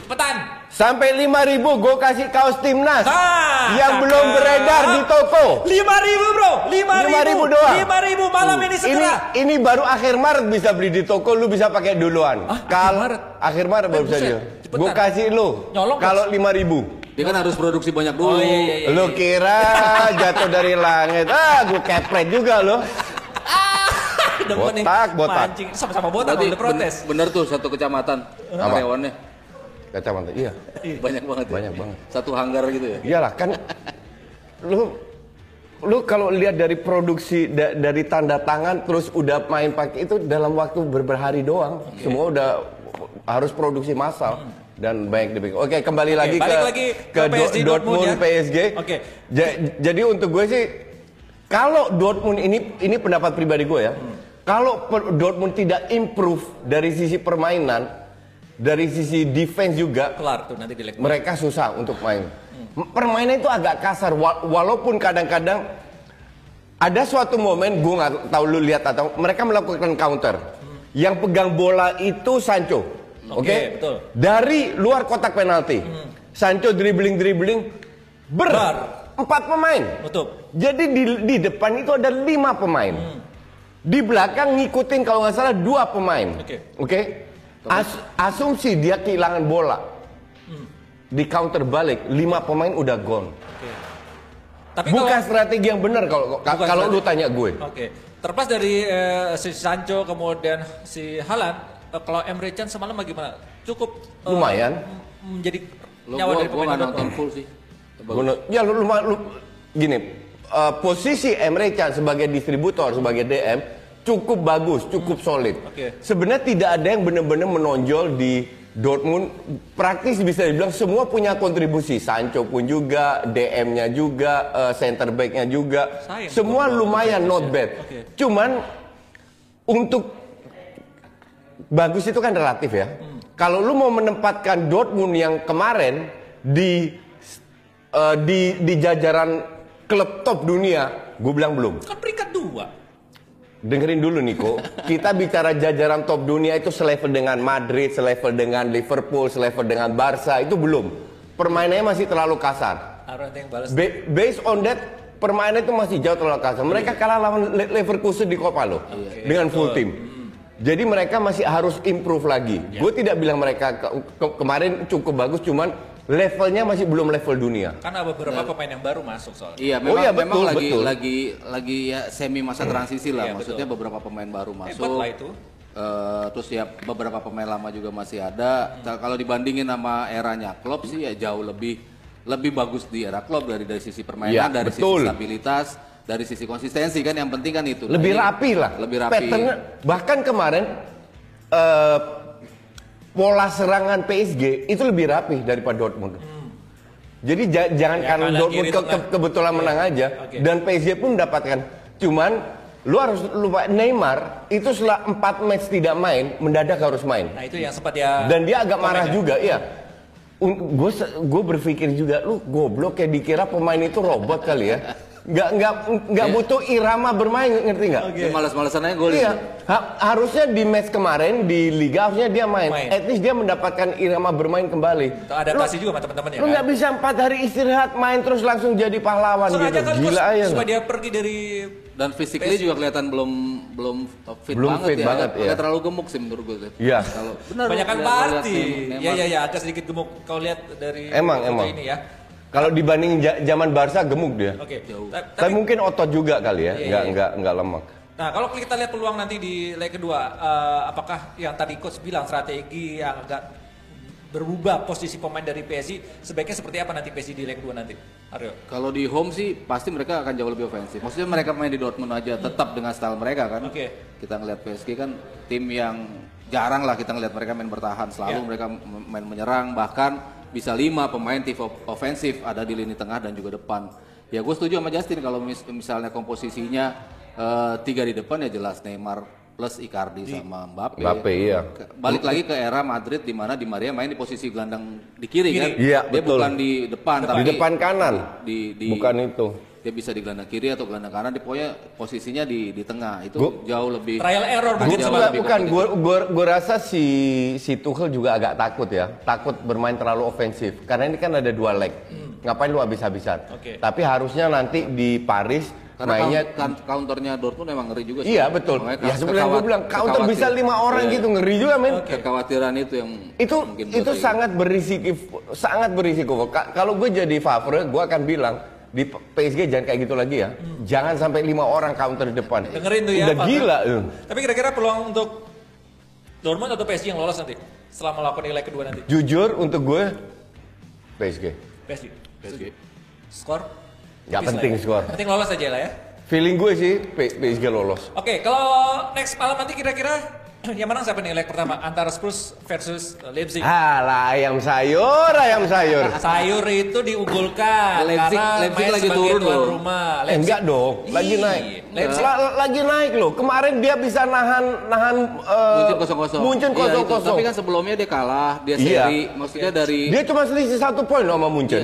[SPEAKER 2] Petan.
[SPEAKER 4] Sampai 5000 gue kasih kaos timnas.
[SPEAKER 2] Ah,
[SPEAKER 4] yang
[SPEAKER 2] cakep.
[SPEAKER 4] belum beredar di toko.
[SPEAKER 2] 5000 bro, 5000
[SPEAKER 4] 5.000 doang.
[SPEAKER 2] 5000 malam ini
[SPEAKER 4] Ini
[SPEAKER 2] segera.
[SPEAKER 4] ini baru akhir Maret bisa beli di toko, lu bisa pakai duluan.
[SPEAKER 2] Ah, akhir
[SPEAKER 4] Kal-
[SPEAKER 2] Maret?
[SPEAKER 4] Akhir Maret baru
[SPEAKER 2] Eh,
[SPEAKER 4] bisa
[SPEAKER 2] cepetan.
[SPEAKER 4] Gue kasih lu. Kalau 5000
[SPEAKER 3] Dia kan harus produksi banyak dulu.
[SPEAKER 2] Oh iya iya iya.
[SPEAKER 4] Lu kira jatuh dari langit? Ah, gue kepret juga lo.
[SPEAKER 2] Nih,
[SPEAKER 4] botak, botak.
[SPEAKER 2] Mancing sama-sama botak
[SPEAKER 3] Berarti
[SPEAKER 2] udah protes.
[SPEAKER 3] ben- bener tuh satu kecamatan karyawannya.
[SPEAKER 4] Kacamata. Iya.
[SPEAKER 3] Banyak banget. ya?
[SPEAKER 4] Banyak banget.
[SPEAKER 3] Satu hanggar gitu ya.
[SPEAKER 4] Iyalah kan lu lu kalau lihat dari produksi da- dari tanda tangan terus udah main pakai itu dalam waktu berhari doang. Semua udah harus produksi massal dan banyak dibikin. Oke, kembali
[SPEAKER 2] Oke,
[SPEAKER 4] lagi
[SPEAKER 2] balik
[SPEAKER 4] ke
[SPEAKER 2] lagi
[SPEAKER 4] ke,
[SPEAKER 2] ke
[SPEAKER 4] Do-
[SPEAKER 2] PSG Dortmund
[SPEAKER 4] Dortmund
[SPEAKER 2] ya.
[SPEAKER 4] PSG.
[SPEAKER 2] Oke.
[SPEAKER 4] Ja- jadi untuk gue sih kalau Dortmund ini ini pendapat pribadi gue ya. Kalau per- Dortmund tidak improve dari sisi permainan, dari sisi defense juga,
[SPEAKER 2] Kelar tuh nanti di leg.
[SPEAKER 4] mereka susah untuk main. Permainan itu agak kasar, wa- walaupun kadang-kadang ada suatu momen gue nggak tahu lu lihat atau mereka melakukan counter. Yang pegang bola itu Sancho, oke?
[SPEAKER 2] Oke, betul.
[SPEAKER 4] Dari luar kotak penalti, Sancho dribbling dribbling ber
[SPEAKER 2] Bar.
[SPEAKER 4] empat pemain.
[SPEAKER 2] Tutup.
[SPEAKER 4] Jadi di, di depan itu ada lima pemain. Di belakang ngikutin kalau nggak salah dua pemain.
[SPEAKER 2] Oke.
[SPEAKER 4] Oke. As- asumsi dia kehilangan bola. Di counter balik, lima pemain udah gone.
[SPEAKER 2] Oke. Tapi
[SPEAKER 4] Bukan
[SPEAKER 2] kalau
[SPEAKER 4] strategi yang benar kalau kalau lu tanya gue.
[SPEAKER 2] Oke. Terlepas dari eh, si Sancho kemudian si Haaland, eh, kalau Emre Can semalam bagaimana? Cukup eh,
[SPEAKER 4] Lumayan.
[SPEAKER 2] menjadi nyawa
[SPEAKER 3] gua,
[SPEAKER 2] dari
[SPEAKER 3] gua
[SPEAKER 2] pemain
[SPEAKER 3] nggak nonton
[SPEAKER 2] Dortmund.
[SPEAKER 3] full sih.
[SPEAKER 4] Menurut- ya lu, lu, lu gini, eh, posisi Emre Can sebagai distributor, sebagai DM cukup bagus, cukup solid.
[SPEAKER 2] Oke.
[SPEAKER 4] Sebenarnya tidak ada yang benar-benar menonjol di Dortmund. Praktis bisa dibilang semua punya kontribusi. Sancho pun juga, DM-nya juga, eh, center back-nya juga.
[SPEAKER 2] Sayang,
[SPEAKER 4] semua lumayan
[SPEAKER 2] bagus
[SPEAKER 4] not
[SPEAKER 2] ya.
[SPEAKER 4] bad.
[SPEAKER 2] Oke.
[SPEAKER 4] Cuman untuk bagus itu kan relatif ya. Kalau lu mau menempatkan Dortmund yang kemarin di eh, di di jajaran klub top dunia, gue bilang belum.
[SPEAKER 2] Kan peringkat dua.
[SPEAKER 4] Dengerin dulu Niko, kita bicara jajaran top dunia itu selevel dengan Madrid, selevel dengan Liverpool, selevel dengan Barca itu belum. Permainannya masih terlalu kasar. Based on that permainan itu masih jauh terlalu kasar. Mereka kalah lawan Le- Leverkusen di Copa loh dengan full
[SPEAKER 2] betul.
[SPEAKER 4] team. Jadi mereka masih harus improve lagi. Gue tidak bilang mereka ke- ke- kemarin cukup bagus, cuman levelnya masih belum level dunia.
[SPEAKER 2] Karena beberapa pemain yang baru masuk soalnya.
[SPEAKER 3] Iya,
[SPEAKER 4] Oh
[SPEAKER 3] memang,
[SPEAKER 4] iya,
[SPEAKER 3] memang
[SPEAKER 4] betul,
[SPEAKER 3] lagi
[SPEAKER 4] betul.
[SPEAKER 3] lagi lagi ya semi masa transisi lah.
[SPEAKER 2] Iya,
[SPEAKER 3] Maksudnya
[SPEAKER 2] betul.
[SPEAKER 3] beberapa pemain baru masuk.
[SPEAKER 2] Hebat lah itu.
[SPEAKER 3] Eh, terus ya beberapa pemain lama juga masih ada. Nah, Kalau dibandingin sama eranya Klopp sih ya jauh lebih lebih bagus di era Klopp dari dari sisi permainan,
[SPEAKER 4] Iya,
[SPEAKER 3] dari
[SPEAKER 4] betul.
[SPEAKER 3] sisi stabilitas, dari sisi konsistensi kan yang penting kan itu. Nah,
[SPEAKER 4] Lebih
[SPEAKER 3] ini
[SPEAKER 4] rapi lah.
[SPEAKER 3] Lebih rapi.
[SPEAKER 4] Patternnya bahkan kemarin eh, pola serangan PSG itu lebih rapi daripada Dortmund. Jadi ja- jangan
[SPEAKER 2] Ya,
[SPEAKER 4] karena Dortmund ke- ke-
[SPEAKER 2] tengah.
[SPEAKER 4] kebetulan
[SPEAKER 2] Iya.
[SPEAKER 4] menang aja
[SPEAKER 2] Oke.
[SPEAKER 4] dan PSG pun mendapatkan. Cuman lu harus lupa Neymar itu setelah 4 match tidak main mendadak harus main.
[SPEAKER 2] Nah itu yang sempat ya.
[SPEAKER 4] Dan dia agak marah
[SPEAKER 2] komen ya.
[SPEAKER 4] juga, iya. Gue gue berpikir juga, lu goblok kayak dikira pemain itu robot kali ya. Nggak nggak nggak butuh irama bermain, ngerti nggak?
[SPEAKER 3] Ya, malas-malasan aja golin.
[SPEAKER 4] Iya, Ha- harusnya di match kemarin di liga harusnya dia main.
[SPEAKER 2] Main.
[SPEAKER 4] At least dia mendapatkan irama bermain kembali.
[SPEAKER 2] Itu adaptasi juga sama teman-temannya
[SPEAKER 4] Lu
[SPEAKER 2] kan.
[SPEAKER 4] nggak bisa empat hari istirahat main terus langsung jadi pahlawan
[SPEAKER 2] Sengaja
[SPEAKER 4] gitu.
[SPEAKER 2] kan
[SPEAKER 4] Gila aja.
[SPEAKER 2] supaya dia pergi dari
[SPEAKER 3] Dan physically juga kelihatan belum belum fit
[SPEAKER 4] Belum
[SPEAKER 3] banget
[SPEAKER 4] fit
[SPEAKER 3] ya.
[SPEAKER 4] banget,
[SPEAKER 3] Agak
[SPEAKER 4] iya.
[SPEAKER 3] terlalu gemuk sih menurut gue.
[SPEAKER 4] Iya.
[SPEAKER 3] Kalau benar
[SPEAKER 2] Banyakan
[SPEAKER 3] lihat- lihat
[SPEAKER 2] party. Ya ya ya ada sedikit gemuk kau lihat dari
[SPEAKER 4] Emang,
[SPEAKER 2] foto
[SPEAKER 4] emang.
[SPEAKER 2] ini ya.
[SPEAKER 4] Kalau dibanding zaman Barca gemuk dia.
[SPEAKER 2] Oke. Ta-
[SPEAKER 4] Tapi mungkin otot juga kali ya,
[SPEAKER 2] Iya,
[SPEAKER 4] nggak
[SPEAKER 2] iya.
[SPEAKER 4] nggak nggak lemak.
[SPEAKER 2] Nah, kalau kita lihat peluang nanti di leg kedua, eh, apakah yang tadi coach bilang strategi yang agak berubah posisi pemain dari PSG, sebaiknya seperti apa nanti PSG di leg 2 nanti? Aryo.
[SPEAKER 3] Kalau di home sih pasti mereka akan jauh lebih ofensif. Maksudnya mereka main di Dortmund aja tetap dengan style mereka kan.
[SPEAKER 2] Oke.
[SPEAKER 3] Kita ngelihat PSG kan tim yang jarang lah kita ngelihat mereka main bertahan. Selalu
[SPEAKER 2] Ya.
[SPEAKER 3] mereka main menyerang bahkan bisa lima pemain tipe ofensif ada di lini tengah dan juga depan. Ya gue setuju sama Justin kalau mis- misalnya komposisinya eh, tiga di depan ya jelas Neymar plus Icardi sama Mbappe.
[SPEAKER 4] Mbappe, iya.
[SPEAKER 3] Balik lagi ke era Madrid di mana Di Maria main di posisi gelandang di kiri,
[SPEAKER 2] Kiri.
[SPEAKER 3] kan.
[SPEAKER 4] Iya,
[SPEAKER 3] Dia
[SPEAKER 4] betul.
[SPEAKER 3] bukan di depan,
[SPEAKER 4] Di
[SPEAKER 3] tapi
[SPEAKER 4] depan kanan.
[SPEAKER 3] di, di
[SPEAKER 4] Bukan itu.
[SPEAKER 3] dia bisa di gelandang kiri atau gelandang kanan dia pokoknya posisinya di di tengah itu
[SPEAKER 4] Gua-
[SPEAKER 3] jauh lebih
[SPEAKER 2] Trial error mungkin
[SPEAKER 4] Bukan,
[SPEAKER 3] lebih
[SPEAKER 4] bukan. Gue gua, gua rasa si si Tuchel juga agak takut ya, takut bermain terlalu ofensif. Karena ini kan ada dua leg. Ngapain lu habis-habisan?
[SPEAKER 2] Oke.
[SPEAKER 4] Tapi harusnya nanti di Paris
[SPEAKER 3] karena
[SPEAKER 4] mainnya
[SPEAKER 3] kaun- kan- counternya Dortmund emang ngeri juga sih.
[SPEAKER 4] Iya betul.
[SPEAKER 3] Makanya
[SPEAKER 4] Ya yang gue bilang, counter bisa lima orang
[SPEAKER 3] Iya.
[SPEAKER 4] gitu ngeri juga men.
[SPEAKER 3] kekhawatiran itu yang
[SPEAKER 4] Itu
[SPEAKER 3] mungkin
[SPEAKER 4] itu
[SPEAKER 3] buat
[SPEAKER 4] sangat berisiko, sangat berisiko. Ka- Kalau gue jadi favor, gue akan bilang di PSG jangan kayak gitu lagi ya. Jangan sampai lima orang counter di depan.
[SPEAKER 2] Dengerin tuh ya.
[SPEAKER 4] Udah gila. tuh.
[SPEAKER 2] Tapi kira-kira peluang untuk Dortmund atau PSG yang lolos nanti setelah melakukan leg kedua nanti?
[SPEAKER 4] Jujur untuk gue PSG.
[SPEAKER 2] PSG.
[SPEAKER 3] PSG.
[SPEAKER 2] Skor? Tipis
[SPEAKER 4] penting
[SPEAKER 2] ya.
[SPEAKER 4] skor.
[SPEAKER 2] Penting lolos aja lah ya.
[SPEAKER 4] Feeling gue sih PSG lolos.
[SPEAKER 2] Oke, kalau next malam nanti kira-kira yang menang siapa nih leg pertama antara Spurs versus Leipzig?
[SPEAKER 4] Alah ayam sayur, ayam sayur.
[SPEAKER 2] Sayur itu diunggulkan
[SPEAKER 3] Leipzig-
[SPEAKER 2] karena
[SPEAKER 3] Leipzig lagi turun
[SPEAKER 2] tuan
[SPEAKER 3] loh.
[SPEAKER 2] rumah.
[SPEAKER 4] Eh, enggak dong, lagi
[SPEAKER 2] Ih,
[SPEAKER 4] naik.
[SPEAKER 2] Leipzig
[SPEAKER 4] La- lagi naik loh. Kemarin dia bisa nahan nahan eh,
[SPEAKER 3] Muncul kosong kosong.
[SPEAKER 4] Muncul
[SPEAKER 3] Iya,
[SPEAKER 4] kosong
[SPEAKER 3] itu.
[SPEAKER 4] kosong.
[SPEAKER 3] Tapi kan sebelumnya dia kalah, dia
[SPEAKER 4] Iya.
[SPEAKER 3] seri. Maksudnya dari
[SPEAKER 4] Dia cuma selisih satu poin sama Munchen.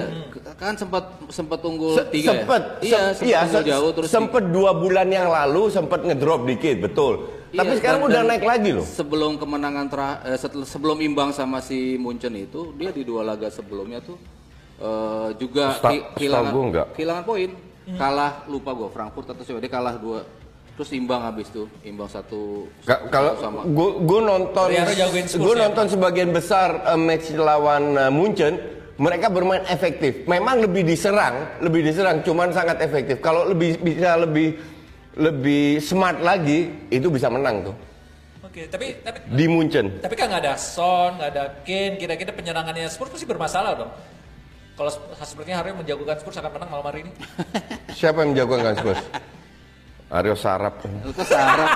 [SPEAKER 3] kan sempat sempat unggul
[SPEAKER 4] Se-
[SPEAKER 3] tiga
[SPEAKER 4] sempet,
[SPEAKER 3] ya? Iya,
[SPEAKER 4] se-
[SPEAKER 3] sempat
[SPEAKER 4] iya,
[SPEAKER 3] unggul
[SPEAKER 4] se-
[SPEAKER 3] jauh terus
[SPEAKER 4] sempet dua bulan yang lalu sempet ngedrop dikit, betul.
[SPEAKER 3] Iya,
[SPEAKER 4] Tapi sekarang
[SPEAKER 3] dan-
[SPEAKER 4] udah
[SPEAKER 3] dan
[SPEAKER 4] naik lagi loh.
[SPEAKER 3] Sebelum kemenangan terakhir, sebelum imbang sama si Munchen itu, dia di dua laga sebelumnya tuh eh, juga ki- kehilangan kehilangan poin, kalah lupa gue Frankfurt atau siapa dia kalah dua, terus imbang habis tuh, imbang satu.
[SPEAKER 4] Ka- Kalau
[SPEAKER 3] sama.
[SPEAKER 4] gue nonton, gue
[SPEAKER 2] ya?
[SPEAKER 4] nonton sebagian besar eh, match lawan eh, Munchen, mereka bermain efektif. Memang lebih diserang, lebih diserang, cuman sangat efektif. Kalau lebih bisa lebih lebih smart lagi, itu bisa menang tuh
[SPEAKER 2] Oke, tapi tapi
[SPEAKER 4] di Munchen.
[SPEAKER 2] tapi kan nggak ada Son, nggak ada Kane, kira-kira penyerangannya Spurs pasti bermasalah dong. Kalau sepertinya Haryo menjagokan Spurs akan menang malam hari ini.
[SPEAKER 4] Siapa yang menjagokan Spurs? Aryo Sarap.
[SPEAKER 3] Itu sarap.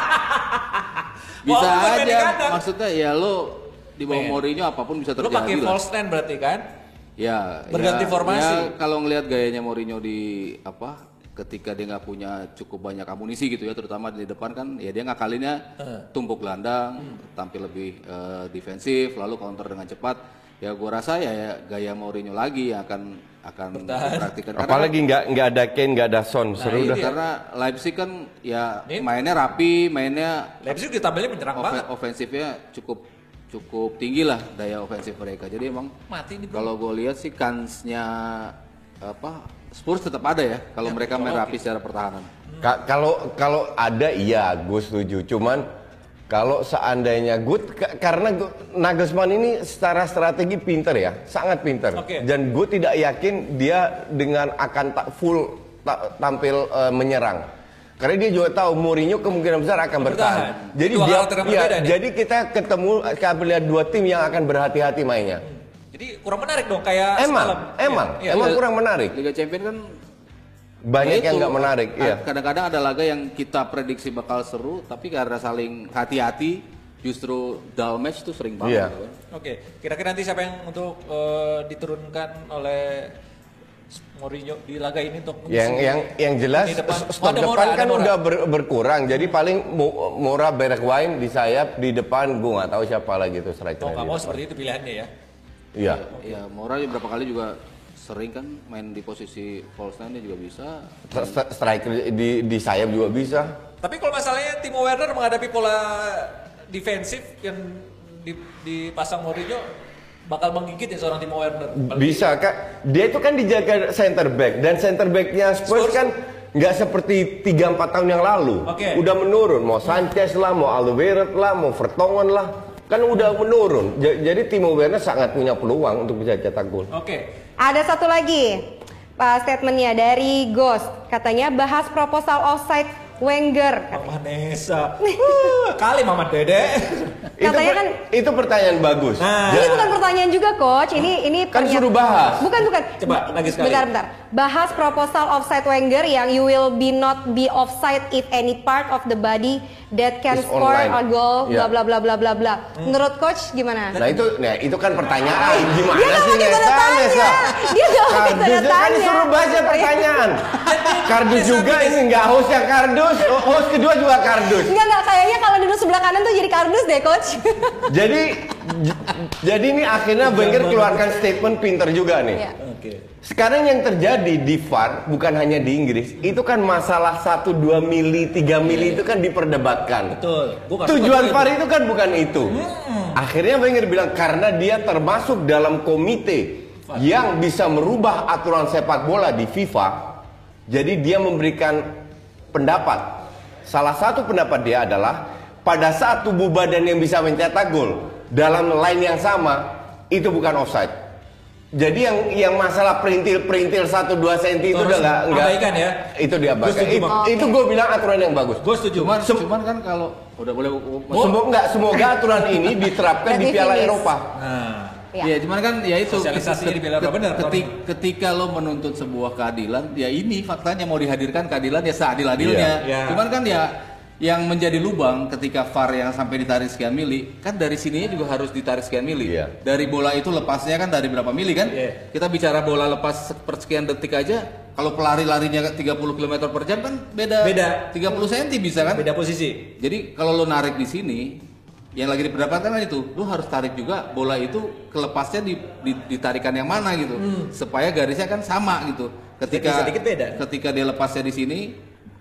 [SPEAKER 3] Bisa
[SPEAKER 2] Walaupun
[SPEAKER 3] aja, maksudnya ya lo di bawah
[SPEAKER 2] Men.
[SPEAKER 3] Mourinho apa pun bisa
[SPEAKER 2] Lu
[SPEAKER 3] terjadi
[SPEAKER 2] pakai
[SPEAKER 3] lah.
[SPEAKER 2] false nine berarti kan?
[SPEAKER 3] Ya,
[SPEAKER 2] Berganti
[SPEAKER 3] ya,
[SPEAKER 2] formasi.
[SPEAKER 3] Ya, kalau ngelihat gayanya Mourinho di apa ketika dia nggak punya cukup banyak amunisi gitu ya, terutama di depan kan, ya dia ngakalinnya tumpuk gelandang, tampil lebih eh, defensif, lalu counter dengan cepat. Ya gua rasa ya, ya gaya Mourinho lagi yang akan akan dipraktikkan. Karena
[SPEAKER 4] Apalagi nggak nggak ada Kane, nggak ada Son, seru
[SPEAKER 3] kan-
[SPEAKER 4] dah.
[SPEAKER 3] karena Leipzig kan ya
[SPEAKER 2] Ini-
[SPEAKER 3] mainnya rapi, mainnya
[SPEAKER 2] Leipzig ditampilnya menyerang
[SPEAKER 3] ofe-
[SPEAKER 2] banget.
[SPEAKER 3] ofensifnya cukup cukup tinggi lah daya ofensif mereka. Jadi emang
[SPEAKER 2] Mati
[SPEAKER 3] kalau gue lihat sih kansnya apa Spurs tetap ada ya kalau mereka main rapi secara pertahanan.
[SPEAKER 4] Ka- kalau kalau ada iya gue setuju cuman kalau seandainya good ka- karena gua- Nagelsmann ini secara strategi pinter ya sangat pinter
[SPEAKER 2] Oke.
[SPEAKER 4] dan gue tidak yakin dia dengan akan tak full ta- tampil eh, menyerang karena dia juga tahu Mourinho kemungkinan besar akan bertahan.
[SPEAKER 2] Bertahan.
[SPEAKER 4] Jadi
[SPEAKER 2] Dua
[SPEAKER 4] dia,
[SPEAKER 2] nih.
[SPEAKER 4] jadi kita ketemu kita lihat dua tim yang akan berhati-hati mainnya.
[SPEAKER 2] Jadi kurang menarik dong kayak
[SPEAKER 4] Emang,
[SPEAKER 2] semalam.
[SPEAKER 4] emang,
[SPEAKER 2] iya.
[SPEAKER 4] emang kurang menarik.
[SPEAKER 3] Liga Champion kan
[SPEAKER 4] Banyak
[SPEAKER 3] ya
[SPEAKER 4] yang
[SPEAKER 3] itu,
[SPEAKER 4] nggak menarik. Iya.
[SPEAKER 3] Kadang-kadang ada laga yang kita prediksi bakal seru, tapi karena saling hati-hati, justru dull match tuh sering banget.
[SPEAKER 4] Iya.
[SPEAKER 3] gitu kan.
[SPEAKER 2] Oke, kira-kira nanti siapa yang untuk eh, diturunkan oleh Mourinho di laga ini untuk
[SPEAKER 4] Yang yang yang jelas
[SPEAKER 2] depan?
[SPEAKER 4] stok
[SPEAKER 2] Oh, ada
[SPEAKER 4] depan
[SPEAKER 2] Moura, ada
[SPEAKER 4] kan udah ber- berkurang. Jadi paling Mo- Mora Bergwijn di sayap di depan gue nggak tahu siapa lagi tuh striker.
[SPEAKER 2] Oh, nggak mau seperti itu pilihannya ya.
[SPEAKER 4] Iya.
[SPEAKER 3] Ya, Mora ya berapa kali juga sering kan main di posisi false nine dia juga bisa.
[SPEAKER 4] St- st- Striker di di sayap juga bisa.
[SPEAKER 2] Tapi kalau masalahnya Timo Werner menghadapi pola defensif yang di- dipasang Mourinho bakal menggigit ya seorang Timo Werner. Apalagi-
[SPEAKER 4] Bisa kak. Dia itu kan dijaga center back dan center backnya Spurs,
[SPEAKER 2] Spurs.
[SPEAKER 4] kan nggak seperti 3-4 tahun yang lalu.
[SPEAKER 2] Oke.
[SPEAKER 4] Udah menurun. Mau Sanchez lah, mau Alderweireld lah, mau Vertonghen lah. Kan udah menurun. Ja- Jadi Timo Werner sangat punya peluang untuk bisa cetak gol.
[SPEAKER 2] Oke.
[SPEAKER 6] Ada satu lagi uh, statementnya dari Ghost. Katanya bahas proposal offside Wenger.
[SPEAKER 2] Mama Nesa. Uh, Kali Mama Dede.
[SPEAKER 4] Itu,
[SPEAKER 6] Katanya
[SPEAKER 4] per-
[SPEAKER 6] kan
[SPEAKER 4] itu pertanyaan bagus.
[SPEAKER 2] Nah.
[SPEAKER 6] ini bukan pertanyaan juga coach. Ini ini
[SPEAKER 4] Kan suruh bahas.
[SPEAKER 6] Bukan bukan.
[SPEAKER 2] Coba, lagi sekali.
[SPEAKER 6] Bentar bentar. Bahas proposal offside Wenger yang you will be not be offside if any part of the body that can
[SPEAKER 4] Is
[SPEAKER 6] score
[SPEAKER 4] online.
[SPEAKER 6] a goal
[SPEAKER 4] Iya.
[SPEAKER 6] bla bla bla bla bla bla. Menurut coach gimana?
[SPEAKER 4] Nah itu, nah itu kan pertanyaan. Gimana
[SPEAKER 6] Dia
[SPEAKER 4] sih Nesa?
[SPEAKER 6] tanya.
[SPEAKER 4] Nesa?
[SPEAKER 6] Dia nggak pakai
[SPEAKER 4] Kardus
[SPEAKER 6] tanda
[SPEAKER 4] itu kan
[SPEAKER 6] tanya.
[SPEAKER 4] disuruh baca pertanyaan. Kardus juga ini nggak host yang kardus, host kedua juga kardus.
[SPEAKER 6] Enggak enggak kayaknya kalau duduk sebelah kanan tuh jadi kardus deh coach.
[SPEAKER 4] Jadi j- jadi ini akhirnya Wenger keluarkan statement pinter juga nih.
[SPEAKER 6] Iya.
[SPEAKER 2] Oke.
[SPEAKER 4] Sekarang yang terjadi di VAR bukan hanya di Inggris, itu kan masalah 1 2 mili, 3 mili itu kan diperdebatkan.
[SPEAKER 2] Betul.
[SPEAKER 4] Tujuan VAR
[SPEAKER 2] itu.
[SPEAKER 4] itu kan bukan itu. Akhirnya Wenger bilang karena dia termasuk dalam komite yang bisa merubah aturan sepak bola di FIFA, jadi dia memberikan pendapat. Salah satu pendapat dia adalah pada saat tubuh badan yang bisa mencetak gol dalam line yang sama itu bukan offside. Jadi yang yang masalah perintil-perintil 1 2 cm itu udah nggak nggak
[SPEAKER 2] abaikan ya?
[SPEAKER 4] Itu diabaikan.
[SPEAKER 2] Setuju,
[SPEAKER 4] Itu,
[SPEAKER 2] Bang.
[SPEAKER 4] itu gue bilang aturan yang bagus.
[SPEAKER 2] Gue setuju.
[SPEAKER 3] Cuman,
[SPEAKER 4] Sem-
[SPEAKER 3] cuman kan kalau udah boleh
[SPEAKER 4] Semoga enggak, semoga aturan ini diterapkan di Piala
[SPEAKER 6] finish.
[SPEAKER 4] Eropa.
[SPEAKER 2] Nah,
[SPEAKER 6] Ya.
[SPEAKER 3] Iya, cuman kan ya itu
[SPEAKER 2] Sosialisasinya di Piala Eropa benar,
[SPEAKER 3] Ketika, ketika lo menuntut sebuah keadilan, ya ini faktanya mau dihadirkan keadilan ya seadil-adilnya.
[SPEAKER 2] Iya. Iya.
[SPEAKER 3] Cuman kan ya yang menjadi lubang ketika VAR yang sampai ditarik sekian mili, kan dari sininya juga harus ditarik sekian mili.
[SPEAKER 4] Iya.
[SPEAKER 3] Dari bola itu lepasnya kan dari berapa mili kan?
[SPEAKER 2] Iya.
[SPEAKER 3] Kita bicara bola lepas per sekian detik aja, kalau pelari larinya 30 km per jam kan beda.
[SPEAKER 2] Beda.
[SPEAKER 3] 30 cm bisa kan?
[SPEAKER 2] beda posisi.
[SPEAKER 3] Jadi kalau lo narik di sini, yang lagi diperdapatkan kan itu, lo harus tarik juga bola itu kelepasnya di, di- ditarikan yang mana gitu, supaya garisnya kan sama gitu. Ketika
[SPEAKER 2] Sedikit-sedikit beda.
[SPEAKER 3] ketika dia lepasnya di sini,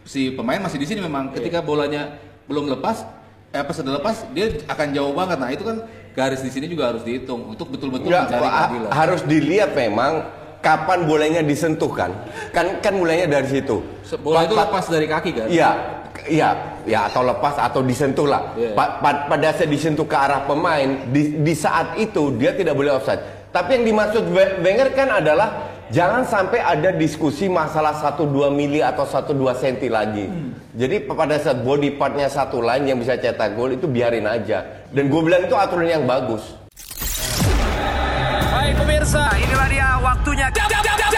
[SPEAKER 3] si pemain masih di sini memang. Ketika bolanya belum lepas, eh apa sudah lepas, dia akan jauh banget. Nah itu kan garis di sini juga harus dihitung untuk betul-betul
[SPEAKER 4] Enggak,
[SPEAKER 3] mencari
[SPEAKER 4] ha-
[SPEAKER 3] keadilan.
[SPEAKER 4] harus dilihat memang kapan bolanya disentuh kan. Kan kan mulainya dari situ.
[SPEAKER 3] Bola itu
[SPEAKER 4] Pa- pa-
[SPEAKER 3] lepas dari kaki kan?
[SPEAKER 4] Iya, iya, ya atau lepas atau disentuh lah.
[SPEAKER 3] Iya.
[SPEAKER 4] Pa- pa- pada saat disentuh ke arah pemain, di, di saat itu dia tidak boleh offside. Tapi yang dimaksud We- Wenger kan adalah jangan sampai ada diskusi masalah 1-2 mili atau 1-2 senti lagi. Jadi pa- pada saat body partnya satu line yang bisa cetak gol itu biarin aja. Dan gue bilang itu aturan yang bagus.
[SPEAKER 1] Baik pemirsa, inilah dia waktunya. Jab, jab, jab.